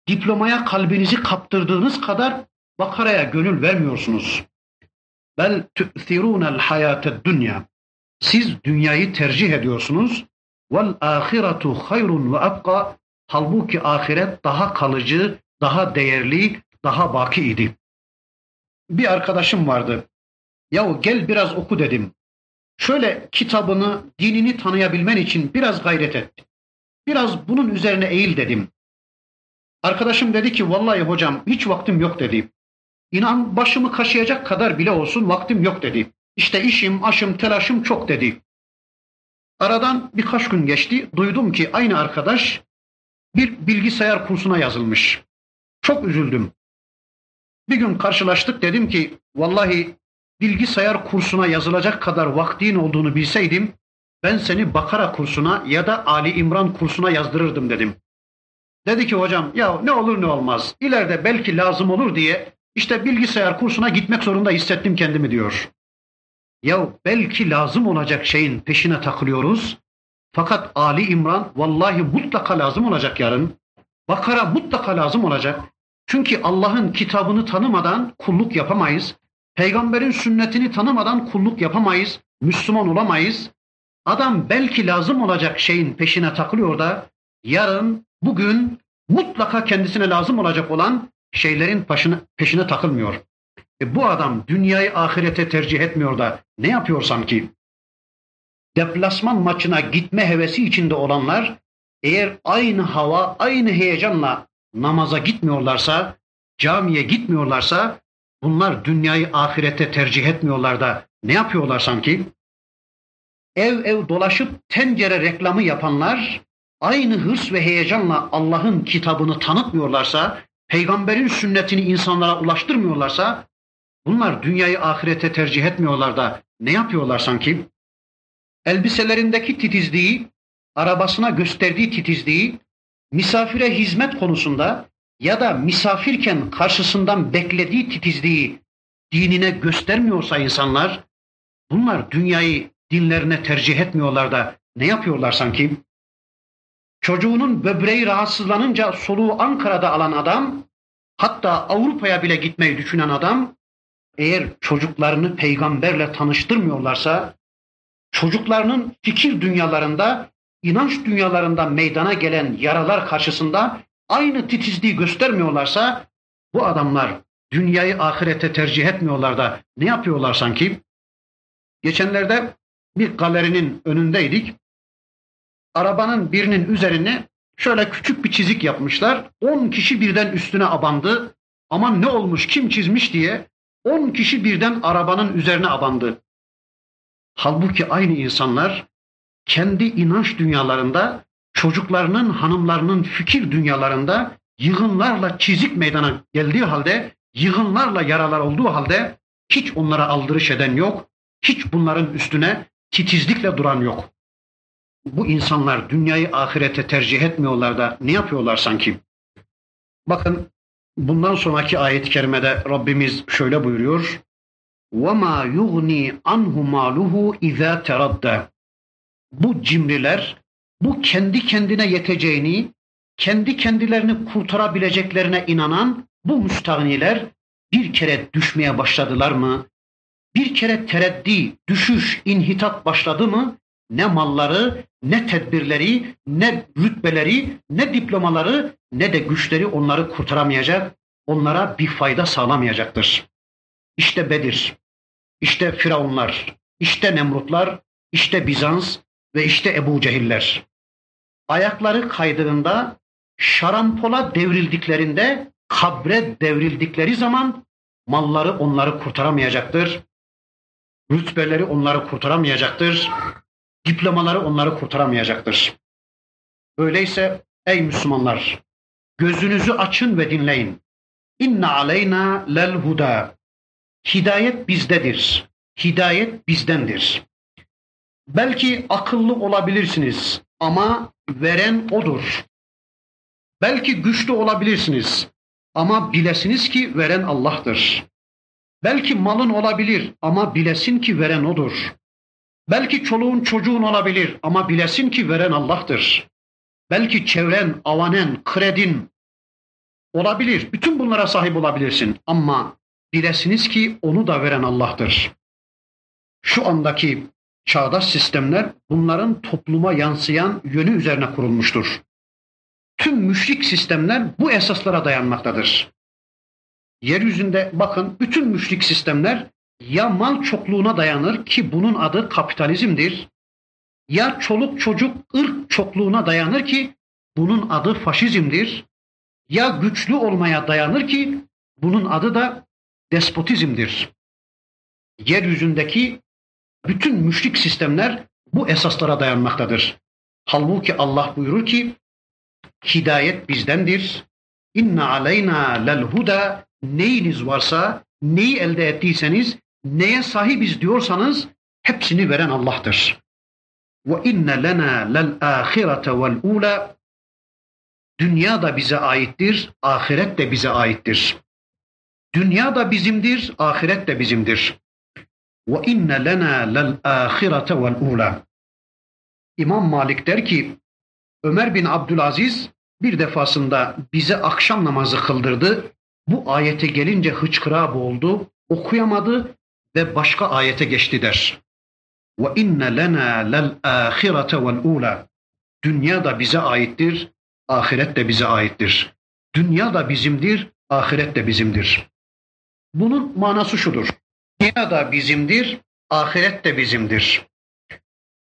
Diplomaya kalbinizi kaptırdığınız kadar bakaraya gönül vermiyorsunuz. Bel tu'thirûnel hayâted dünya. Siz dünyayı tercih ediyorsunuz. Vel ahiretu hayrun ve abqa. Halbuki ahiret daha kalıcı, daha değerli, daha baki idi. Bir arkadaşım vardı. Yahu gel biraz oku dedim. Şöyle kitabını, dinini tanıyabilmen için biraz gayret et. Biraz bunun üzerine eğil dedim. Arkadaşım dedi ki vallahi hocam hiç vaktim yok dedi. İnan başımı kaşıyacak kadar bile olsun vaktim yok dedi. İşte işim, aşım, telaşım çok dedi. Aradan birkaç gün geçti. Duydum ki aynı arkadaş bir bilgisayar kursuna yazılmış. Çok üzüldüm. Bir gün karşılaştık dedim ki vallahi bilgisayar kursuna yazılacak kadar vaktin olduğunu bilseydim ben seni Bakara kursuna ya da Ali İmran kursuna yazdırırdım dedim. Dedi ki hocam ya ne olur ne olmaz. İleride belki lazım olur diye işte bilgisayar kursuna gitmek zorunda hissettim kendimi diyor. Ya belki lazım olacak şeyin peşine takılıyoruz. Fakat Ali İmran vallahi mutlaka lazım olacak yarın. Bakara mutlaka lazım olacak. Çünkü Allah'ın kitabını tanımadan kulluk yapamayız. Peygamberin sünnetini tanımadan kulluk yapamayız. Müslüman olamayız. Adam belki lazım olacak şeyin peşine takılıyor da yarın, bugün mutlaka kendisine lazım olacak olan şeylerin peşine, peşine takılmıyor. E bu adam dünyayı ahirete tercih etmiyor da ne yapıyor sanki? Deplasman maçına gitme hevesi içinde olanlar eğer aynı hava, aynı heyecanla namaza gitmiyorlarsa, camiye gitmiyorlarsa bunlar dünyayı ahirete tercih etmiyorlar da ne yapıyorlar sanki? Ev ev dolaşıp tencere reklamı yapanlar aynı hırs ve heyecanla Allah'ın kitabını tanıtmıyorlarsa, peygamberin sünnetini insanlara ulaştırmıyorlarsa bunlar dünyayı ahirete tercih etmiyorlar da ne yapıyorlar sanki? Elbiselerindeki titizliği, arabasına gösterdiği titizliği, misafire hizmet konusunda ya da misafirken karşısından beklediği titizliği dinine göstermiyorsa insanlar, bunlar dünyayı dinlerine tercih etmiyorlar da ne yapıyorlar sanki? Çocuğunun böbreği rahatsızlanınca soluğu Ankara'da alan adam, hatta Avrupa'ya bile gitmeyi düşünen adam, eğer çocuklarını peygamberle tanıştırmıyorlarsa, çocuklarının fikir dünyalarında, inanç dünyalarında meydana gelen yaralar karşısında aynı titizliği göstermiyorlarsa, bu adamlar dünyayı ahirete tercih etmiyorlar da ne yapıyorlar sanki? Geçenlerde bir galerinin önündeydik. Arabanın birinin üzerine şöyle küçük bir çizik yapmışlar. 10 kişi birden üstüne abandı. Aman ne olmuş, kim çizmiş diye 10 kişi birden arabanın üzerine abandı. Halbuki aynı insanlar kendi inanç dünyalarında, çocuklarının, hanımlarının fikir dünyalarında yığınlarla çizik meydana geldiği halde, yığınlarla yaralar olduğu halde hiç onlara aldırış eden yok. Hiç bunların üstüne titizlikle duran yok Bu insanlar dünyayı ahirete tercih etmiyorlar da ne yapıyorlar sanki? Bakın bundan sonraki ayet-i kerimede Rabbimiz şöyle buyuruyor. وَمَا يُغْنِي عَنْهُ مَالُهُ اِذَا تَرَدَّ Bu cimriler, bu kendi kendine yeteceğini, kendi kendilerini kurtarabileceklerine inanan bu müstahniler bir kere düşmeye başladılar mı? Bir kere tereddi, düşüş, inhitat başladı mı? Ne malları, ne tedbirleri, ne rütbeleri, ne diplomaları, ne de güçleri onları kurtaramayacak, onlara bir fayda sağlamayacaktır. İşte Bedir, işte Firavunlar, işte Nemrutlar, işte Bizans ve işte Ebu Cehiller. Ayakları kaydığında, şarampola devrildiklerinde, kabre devrildikleri zaman malları onları kurtaramayacaktır. Rütbeleri onları kurtaramayacaktır. Diplomaları onları kurtaramayacaktır. Öyleyse ey Müslümanlar gözünüzü açın ve dinleyin. İnne aleyna lel huda. Hidayet bizdedir. Hidayet bizdendir. Belki akıllı olabilirsiniz ama veren odur. Belki güçlü olabilirsiniz ama bilesiniz ki veren Allah'tır. Belki malın olabilir ama bilesin ki veren odur. Belki çoluğun çocuğun olabilir ama bilesin ki veren Allah'tır. Belki çevren, avanen, kredin olabilir. Bütün bunlara sahip olabilirsin ama bilesiniz ki onu da veren Allah'tır. Şu andaki çağdaş sistemler bunların topluma yansıyan yönü üzerine kurulmuştur. Tüm müşrik sistemler bu esaslara dayanmaktadır. Yeryüzünde bakın bütün müşrik sistemler ya mal çokluğuna dayanır ki bunun adı kapitalizmdir. Ya çoluk çocuk ırk çokluğuna dayanır ki bunun adı faşizmdir. Ya güçlü olmaya dayanır ki bunun adı da despotizmdir. Yeryüzündeki bütün müşrik sistemler bu esaslara dayanmaktadır. Halbuki Allah buyurur ki hidayet bizdendir. İnne aleyna lel huda neyiniz varsa, neyi elde ettiyseniz, neye sahibiz diyorsanız hepsini veren Allah'tır. Ve inne lena lel ahirete vel ula Dünya da bize aittir, ahiret de bize aittir. Dünya da bizimdir, ahiret de bizimdir. Ve inne lena lel ahirete vel ula. İmam Malik der ki Ömer bin Abdülaziz bir defasında bize akşam namazı kıldırdı. Bu ayete gelince hıçkıra boğuldu, okuyamadı ve başka ayete geçti der. Ve inne lena lel ahirete vel ula. Dünya da bize aittir, ahiret de bize aittir. Dünya da bizimdir, ahiret de bizimdir. Bunun manası şudur. Dünya da bizimdir, ahiret de bizimdir.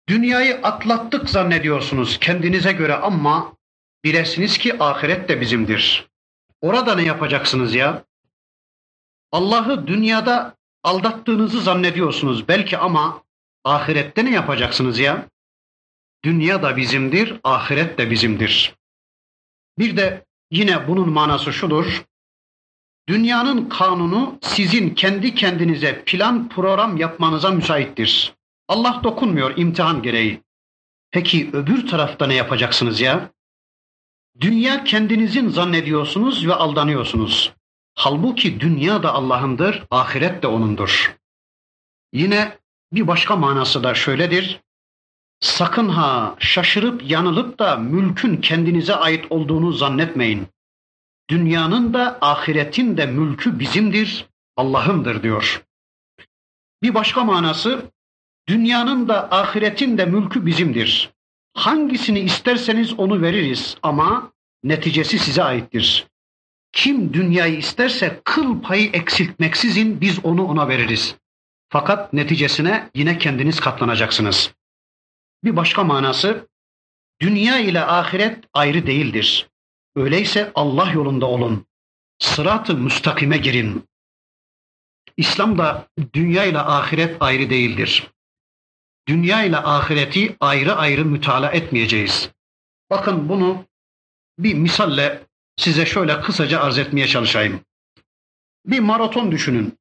Dünyayı atlattık zannediyorsunuz kendinize göre ama bilesiniz ki ahiret de bizimdir. Orada ne yapacaksınız ya? Allah'ı dünyada aldattığınızı zannediyorsunuz belki ama ahirette ne yapacaksınız ya? Dünya da bizimdir, ahiret de bizimdir. Bir de yine bunun manası şudur. Dünyanın kanunu sizin kendi kendinize plan program yapmanıza müsaittir. Allah dokunmuyor imtihan gereği. Peki öbür tarafta ne yapacaksınız ya? Dünya kendinizin zannediyorsunuz ve aldanıyorsunuz. Halbuki dünya da Allah'ındır, ahiret de O'nundur. Yine bir başka manası da şöyledir. Sakın ha şaşırıp yanılıp da mülkün kendinize ait olduğunu zannetmeyin. Dünyanın da ahiretin de mülkü bizimdir, Allah'ındır diyor. Bir başka manası dünyanın da ahiretin de mülkü bizimdir. Hangisini isterseniz onu veririz ama neticesi size aittir. Kim dünyayı isterse kıl payı eksiltmeksizin biz onu ona veririz. Fakat neticesine yine kendiniz katlanacaksınız. Bir başka manası dünya ile ahiret ayrı değildir. Öyleyse Allah yolunda olun. Sırat-ı müstakime girin. İslam'da dünya ile ahiret ayrı değildir. Dünya ile ahireti ayrı ayrı mütala etmeyeceğiz. Bakın bunu bir misalle size şöyle kısaca arz etmeye çalışayım. Bir maraton düşünün.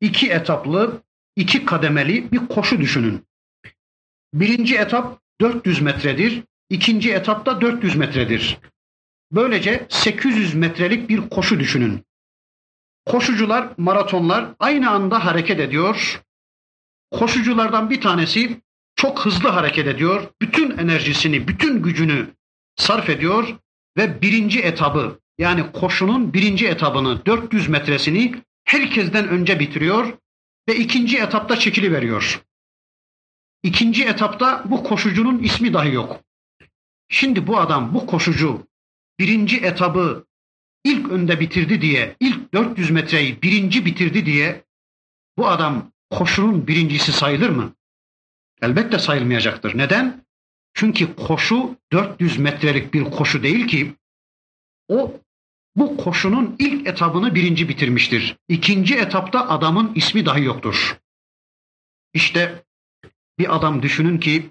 İki etaplı, iki kademeli bir koşu düşünün. Birinci etap 400 metredir, ikinci etapta 400 metredir. Böylece 800 metrelik bir koşu düşünün. Koşucular, maratonlar aynı anda hareket ediyor. Koşuculardan bir tanesi çok hızlı hareket ediyor. Bütün enerjisini, bütün gücünü sarf ediyor ve birinci etabı yani koşunun birinci etabını 400 metresini herkesten önce bitiriyor ve ikinci etapta çekili veriyor. İkinci etapta bu koşucunun ismi dahi yok. Şimdi bu adam, bu koşucu birinci etabı ilk önde bitirdi diye, ilk 400 metreyi birinci bitirdi diye bu adam koşunun birincisi sayılır mı? Elbette sayılmayacaktır. Neden? Çünkü koşu 400 metrelik bir koşu değil ki o bu koşunun ilk etabını birinci bitirmiştir. İkinci etapta adamın ismi dahi yoktur. İşte bir adam düşünün ki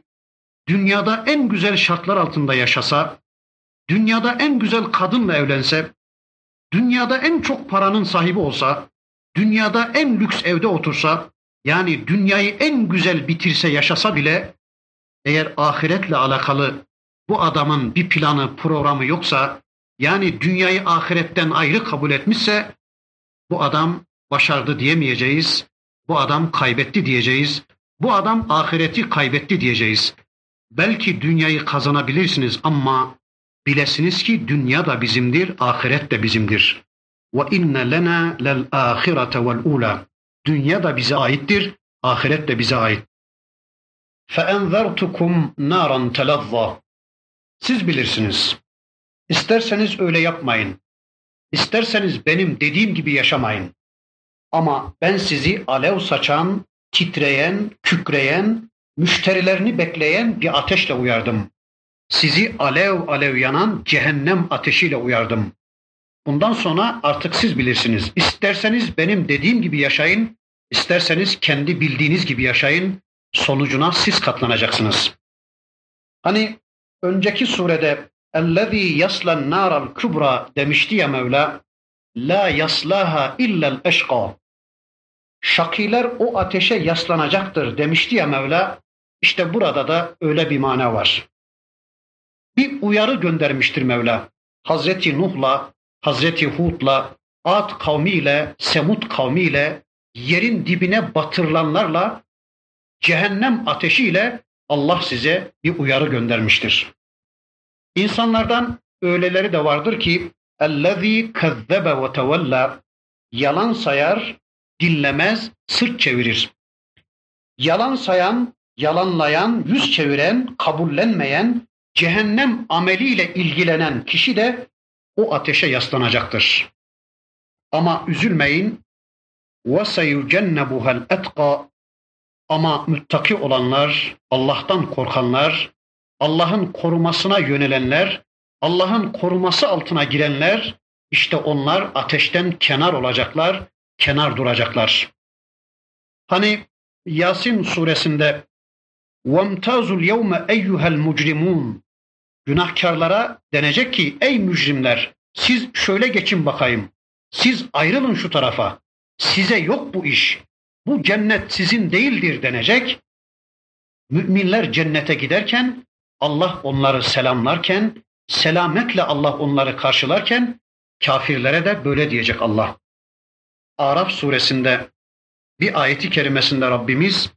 dünyada en güzel şartlar altında yaşasa, dünyada en güzel kadınla evlense, dünyada en çok paranın sahibi olsa, dünyada en lüks evde otursa, yani dünyayı en güzel bitirse yaşasa bile eğer ahiretle alakalı bu adamın bir planı, programı yoksa, yani dünyayı ahiretten ayrı kabul etmişse bu adam başardı diyemeyeceğiz. Bu adam kaybetti diyeceğiz. Bu adam ahireti kaybetti diyeceğiz. Belki dünyayı kazanabilirsiniz ama bilesiniz ki dünya da bizimdir, ahiret de bizimdir. Ve inne lena lel ahirete vel ula. Dünya da bize aittir, ahiret de bize ait. Enzertukum naran telazza. Siz bilirsiniz. İsterseniz öyle yapmayın. İsterseniz benim dediğim gibi yaşamayın. Ama ben sizi alev saçan, titreyen, kükreyen, müşterilerini bekleyen bir ateşle uyardım. Sizi alev alev yanan cehennem ateşiyle uyardım. Bundan sonra artık siz bilirsiniz. İsterseniz benim dediğim gibi yaşayın, isterseniz kendi bildiğiniz gibi yaşayın Sonucuna siz katlanacaksınız. Hani önceki surede اَلَّذ۪ي يَصْلَ النَّارَ الْكُبْرَى demişti ya Mevla, la yaslaha illel eşqa. Şakiler o ateşe yaslanacaktır demişti ya Mevla. İşte burada da öyle bir mana var. Bir uyarı göndermiştir Mevla. Hazreti Nuh'la, Hazreti Hud'la, Ad kavmiyle, Semud kavmiyle, yerin dibine batırılanlarla, cehennem ateşiyle Allah size bir uyarı göndermiştir. İnsanlardan öyleleri de vardır ki اَلَّذ۪ي كَذَّبَ وَتَوَلَّى Yalan sayar, dinlemez, sırt çevirir. Yalan sayan, yalanlayan, yüz çeviren, kabullenmeyen, cehennem ameliyle ilgilenen kişi de o ateşe yaslanacaktır. Ama üzülmeyin. وَسَيُجَنَّبُهَا الْاَتْقَى Ama müttaki olanlar, Allah'tan korkanlar, Allah'ın korumasına yönelenler, Allah'ın koruması altına girenler, işte onlar ateşten kenar olacaklar, kenar duracaklar. Hani Yasin suresinde وَمْتَازُ الْيَوْمَ اَيُّهَا الْمُجْرِمُونَ Günahkarlara denecek ki ey mücrimler siz şöyle geçin bakayım. Siz ayrılın şu tarafa. Size yok bu iş. Bu cennet sizin değildir denecek. Müminler cennete giderken Allah onları selamlarken, selametle Allah onları karşılarken kafirlere de böyle diyecek Allah. Araf suresinde bir ayeti kerimesinde Rabbimiz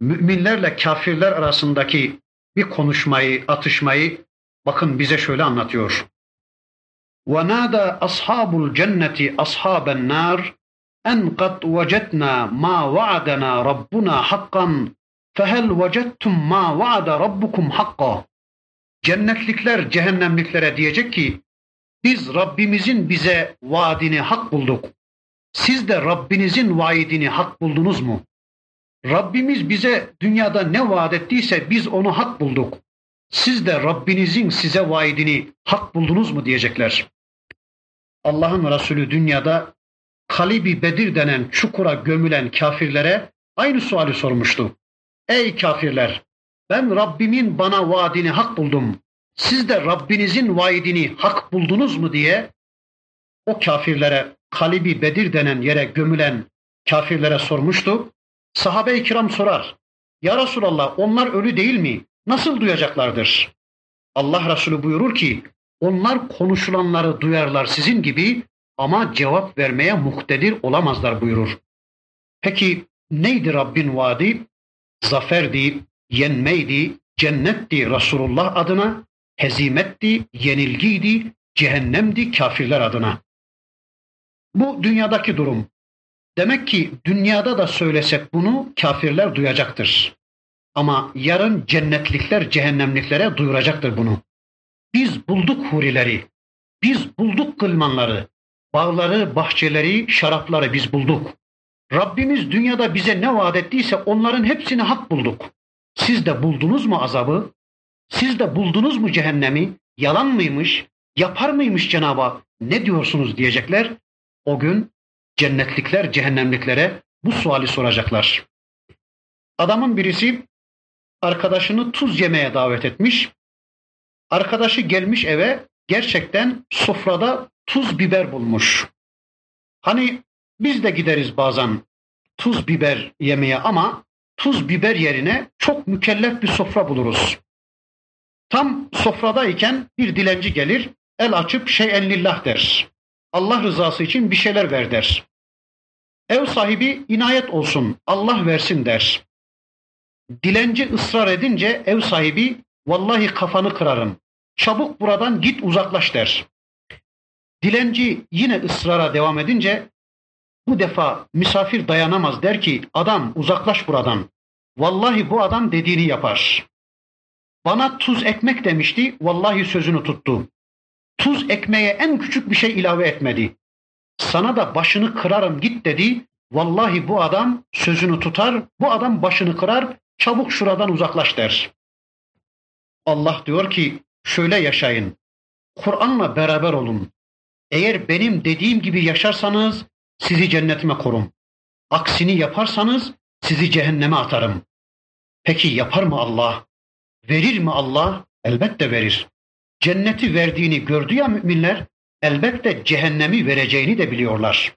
müminlerle kafirler arasındaki bir konuşmayı, atışmayı bakın bize şöyle anlatıyor. وَنَادَى أَصْحَابُ الْجَنَّةِ أَصْحَابَ النَّارِ أَنْ قَدْ وَجَدْنَا مَا وَعَدَنَا رَبُّنَا حَقًّا فَهَلْ وَجَدْتُمْ مَا وَعَدَ رَبُّكُمْ حَقًّا Cennetlikler cehennemliklere diyecek ki biz Rabbimizin bize vaadini hak bulduk. Siz de Rabbinizin vaidini hak buldunuz mu? Rabbimiz bize dünyada ne vaat ettiyse biz onu hak bulduk. Siz de Rabbinizin size vaidini hak buldunuz mu diyecekler. Allah'ın Resulü dünyada Kalibi Bedir denen çukura gömülen kafirlere aynı suali sormuştu. Ey kafirler! Ben Rabbimin bana vaadini hak buldum. Siz de Rabbinizin vaidini hak buldunuz mu diye o kafirlere Kalibi Bedir denen yere gömülen kafirlere sormuştu. Sahabe-i kiram sorar. Ya Resulallah onlar ölü değil mi? Nasıl duyacaklardır? Allah Resulü buyurur ki onlar konuşulanları duyarlar sizin gibi ama cevap vermeye muhtedir olamazlar buyurur. Peki neydi Rabbin vaadi? Zaferdi, yenmeydi, cennetti Resulullah adına, hezimetti, yenilgiydi, cehennemdi kafirler adına. Bu dünyadaki durum. Demek ki dünyada da söylesek bunu kafirler duyacaktır. Ama yarın cennetlikler cehennemliklere duyuracaktır bunu. Biz bulduk hurileri, biz bulduk kılmanları, bağları, bahçeleri, şarapları biz bulduk. Rabbimiz dünyada bize ne vaat ettiyse onların hepsini hak bulduk. Siz de buldunuz mu azabı? Siz de buldunuz mu cehennemi? Yalan mıymış? Yapar mıymış Cenab-ı Hak? Ne diyorsunuz diyecekler. O gün cennetlikler cehennemliklere bu suali soracaklar. Adamın birisi arkadaşını tuz yemeye davet etmiş. Arkadaşı gelmiş eve gerçekten sofrada tuz biber bulmuş. Hani biz de gideriz bazen tuz biber yemeye ama tuz biber yerine çok mükellef bir sofra buluruz. Tam sofradayken bir dilenci gelir, el açıp şey lillah der. Allah rızası için bir şeyler ver der. Ev sahibi inayet olsun, Allah versin der. Dilenci ısrar edince ev sahibi vallahi kafanı kırarım. Çabuk buradan git uzaklaş der. Dilenci yine ısrara devam edince bu defa misafir dayanamaz der ki adam uzaklaş buradan. Vallahi bu adam dediğini yapar. Bana tuz ekmek demişti, vallahi sözünü tuttu. Tuz ekmeğe en küçük bir şey ilave etmedi. Sana da başını kırarım git dedi. Vallahi bu adam sözünü tutar, bu adam başını kırar, çabuk şuradan uzaklaş der. Allah diyor ki şöyle yaşayın. Kur'an'la beraber olun. Eğer benim dediğim gibi yaşarsanız sizi cennetime korum. Aksini yaparsanız sizi cehenneme atarım. Peki yapar mı Allah? Verir mi Allah? Elbette verir. Cenneti verdiğini gördü ya müminler, elbette cehennemi vereceğini de biliyorlar.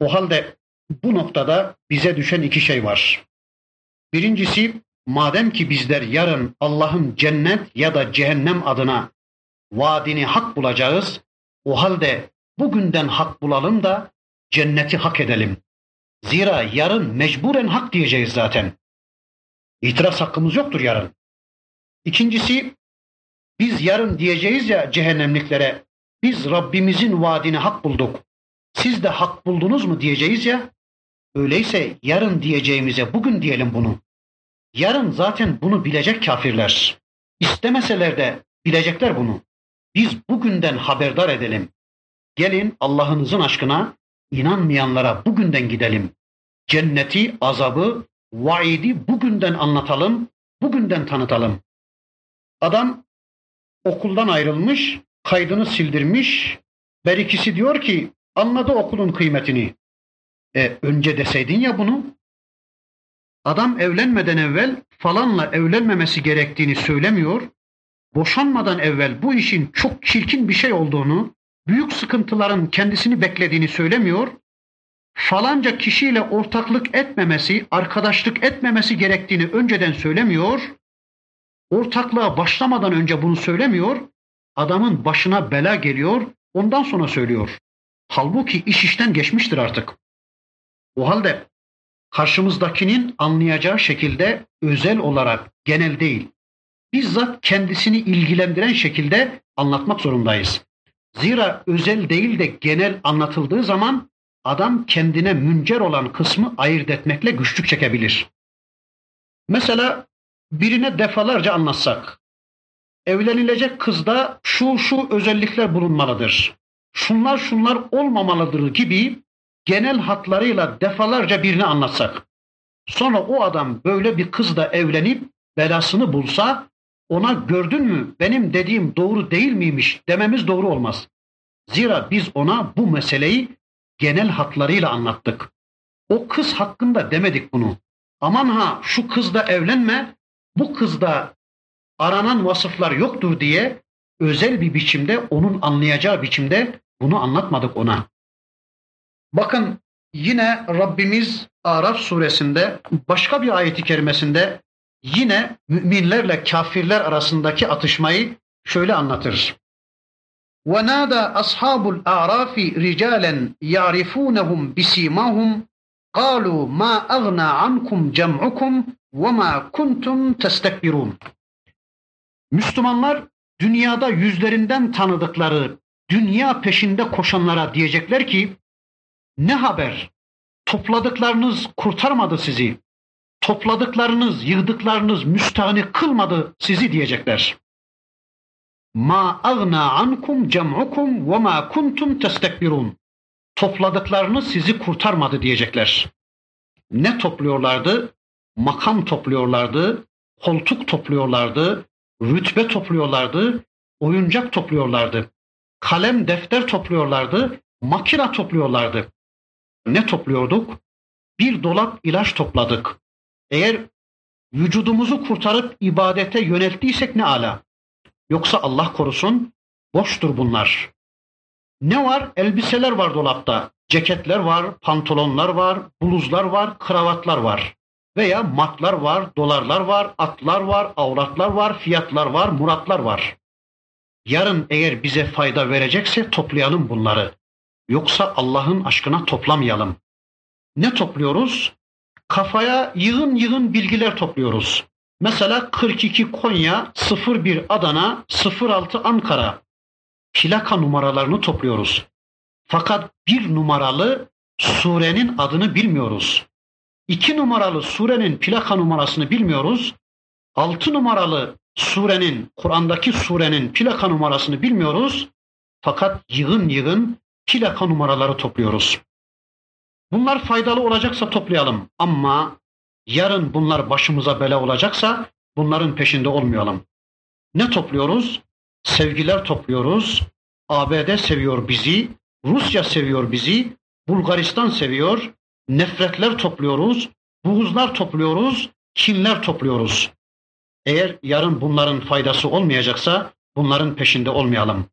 O halde bu noktada bize düşen iki şey var. Birincisi madem ki bizler yarın Allah'ın cennet ya da cehennem adına vaadini hak bulacağız. O halde bugünden hak bulalım da cenneti hak edelim. Zira yarın mecburen hak diyeceğiz zaten. İtiraz hakkımız yoktur yarın. İkincisi biz yarın diyeceğiz ya cehennemliklere biz Rabbimizin vaadini hak bulduk. Siz de hak buldunuz mu diyeceğiz ya. Öyleyse yarın diyeceğimize bugün diyelim bunu. Yarın zaten bunu bilecek kafirler. İstemeseler de bilecekler bunu. Biz bugünden haberdar edelim. Gelin Allah'ınızın aşkına inanmayanlara bugünden gidelim. Cenneti, azabı, vaidi bugünden anlatalım, bugünden tanıtalım. Adam okuldan ayrılmış, kaydını sildirmiş. Berikisi diyor ki anladı okulun kıymetini. E önce deseydin ya bunu. Adam evlenmeden evvel falanla evlenmemesi gerektiğini söylemiyor. Boşanmadan evvel bu işin çok çirkin bir şey olduğunu, büyük sıkıntıların kendisini beklediğini söylemiyor. Falanca kişiyle ortaklık etmemesi, arkadaşlık etmemesi gerektiğini önceden söylemiyor. Ortaklığa başlamadan önce bunu söylemiyor. Adamın başına bela geliyor, ondan sonra söylüyor. Halbuki iş işten geçmiştir artık. O halde karşımızdakinin anlayacağı şekilde özel olarak genel değil, bizzat kendisini ilgilendiren şekilde anlatmak zorundayız. Zira özel değil de genel anlatıldığı zaman adam kendine müncer olan kısmı ayırt etmekle güçlük çekebilir. Mesela birine defalarca anlatsak, evlenilecek kızda şu şu özellikler bulunmalıdır. Şunlar şunlar olmamalıdır gibi genel hatlarıyla defalarca birini anlatsak. Sonra o adam böyle bir kızla evlenip belasını bulsa ona gördün mü benim dediğim doğru değil miymiş dememiz doğru olmaz. Zira biz ona bu meseleyi genel hatlarıyla anlattık. O kız hakkında demedik bunu. Aman ha şu kızla evlenme, bu kızda aranan vasıflar yoktur diye özel bir biçimde onun anlayacağı biçimde bunu anlatmadık ona. Bakın yine Rabbimiz Araf suresinde başka bir ayeti kerimesinde yine müminlerle kafirler arasındaki atışmayı şöyle anlatır. وَنَادَى أَصْحَابُ الْأَعْرَافِ رِجَالًا يَعْرِفُونَهُمْ بِسِيمَاهُمْ قَالُوا مَا أَغْنَى عَنْكُمْ جَمْعُكُمْ وَمَا كُنْتُمْ تَسْتَكْبِرُونَ Müslümanlar dünyada yüzlerinden tanıdıkları dünya peşinde koşanlara diyecekler ki ne haber? Topladıklarınız kurtarmadı sizi. Topladıklarınız, yığdıklarınız müstahni kılmadı sizi diyecekler. Ma agna ankum cem'ukum ve ma kuntum testekbirun. Topladıklarınız sizi kurtarmadı diyecekler. Ne topluyorlardı? Makam topluyorlardı, koltuk topluyorlardı, rütbe topluyorlardı, oyuncak topluyorlardı. Kalem, defter topluyorlardı, makina topluyorlardı. Ne topluyorduk? Bir dolap ilaç topladık. Eğer vücudumuzu kurtarıp ibadete yönelttiysek ne ala. Yoksa Allah korusun boştur bunlar. Ne var? Elbiseler var dolapta. Ceketler var, pantolonlar var, bluzlar var, kravatlar var. Veya matlar var, dolarlar var, atlar var, avratlar var, fiyatlar var, muratlar var. Yarın eğer bize fayda verecekse toplayalım bunları. Yoksa Allah'ın aşkına toplamayalım. Ne topluyoruz? Kafaya yığın yığın bilgiler topluyoruz. Mesela 42 Konya, 01 Adana, 06 Ankara plaka numaralarını topluyoruz. Fakat bir numaralı surenin adını bilmiyoruz. İki numaralı surenin plaka numarasını bilmiyoruz. Altı numaralı surenin, Kur'an'daki surenin plaka numarasını bilmiyoruz. Fakat yığın yığın plaka numaraları topluyoruz. Bunlar faydalı olacaksa toplayalım ama yarın bunlar başımıza bela olacaksa bunların peşinde olmayalım. Ne topluyoruz? Sevgiler topluyoruz. ABD seviyor bizi, Rusya seviyor bizi, Bulgaristan seviyor. Nefretler topluyoruz, buğuzlar topluyoruz, kinler topluyoruz. Eğer yarın bunların faydası olmayacaksa bunların peşinde olmayalım.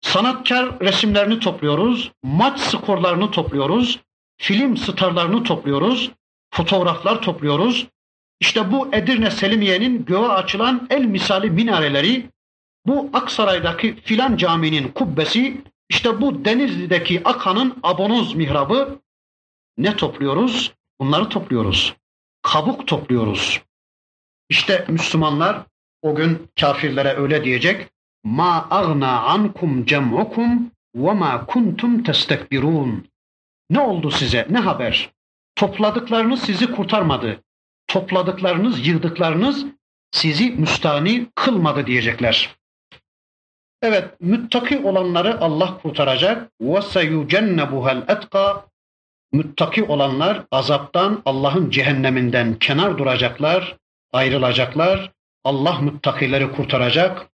Sanatkar resimlerini topluyoruz, maç skorlarını topluyoruz, film starlarını topluyoruz, fotoğraflar topluyoruz. İşte bu Edirne Selimiye'nin göğe açılan el misali minareleri, Bu Aksaray'daki filan caminin kubbesi işte bu Denizli'deki Akan'ın abonoz mihrabı ne topluyoruz? Bunları topluyoruz. Kabuk topluyoruz. İşte Müslümanlar o gün kafirlere öyle diyecek Ma agna ankum cem'ukum ve ma kuntum testekbirun. Ne oldu size? Ne haber? Topladıklarınız sizi kurtarmadı. Topladıklarınız, yığdıklarınız sizi müstani kılmadı diyecekler. Evet, müttaki olanları Allah kurtaracak. وَسَيُجَنَّبُهَا الْاَتْقَى Müttaki olanlar azaptan, Allah'ın cehenneminden kenar duracaklar, ayrılacaklar. Allah müttakileri kurtaracak.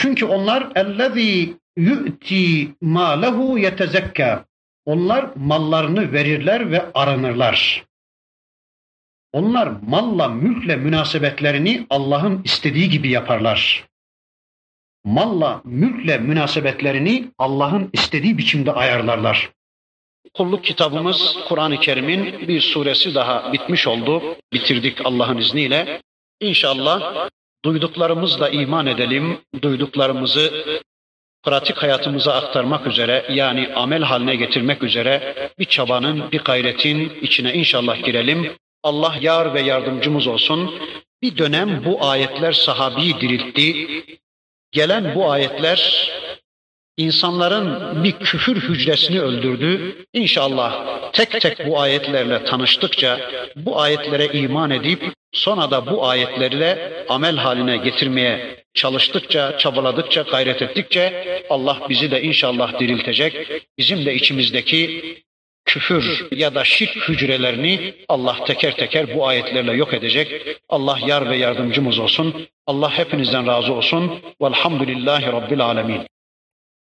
Çünkü onlar ellezî yu'ti mâlehu yetezekka. Onlar mallarını verirler ve aranırlar. Onlar malla, mülkle münasebetlerini Allah'ın istediği gibi yaparlar. Malla, mülkle münasebetlerini Allah'ın istediği biçimde ayarlarlar. Kulluk kitabımız Kur'an-ı Kerim'in bir suresi daha bitmiş oldu. Bitirdik Allah'ın izniyle. İnşallah duyduklarımızla iman edelim, duyduklarımızı pratik hayatımıza aktarmak üzere yani amel haline getirmek üzere bir çabanın, bir gayretin içine inşallah girelim. Allah yar ve yardımcımız olsun. Bir dönem bu ayetler sahabiyi diriltti. Gelen bu ayetler insanların bir küfür hücresini öldürdü. İnşallah tek tek bu ayetlerle tanıştıkça, bu ayetlere iman edip sonra da bu ayetlerle amel haline getirmeye çalıştıkça, çabaladıkça, gayret ettikçe Allah bizi de inşallah diriltecek. Bizim de içimizdeki küfür ya da şirk hücrelerini Allah teker teker bu ayetlerle yok edecek. Allah yar ve yardımcımız olsun. Allah hepinizden razı olsun. Velhamdülillahi Rabbil Alemin.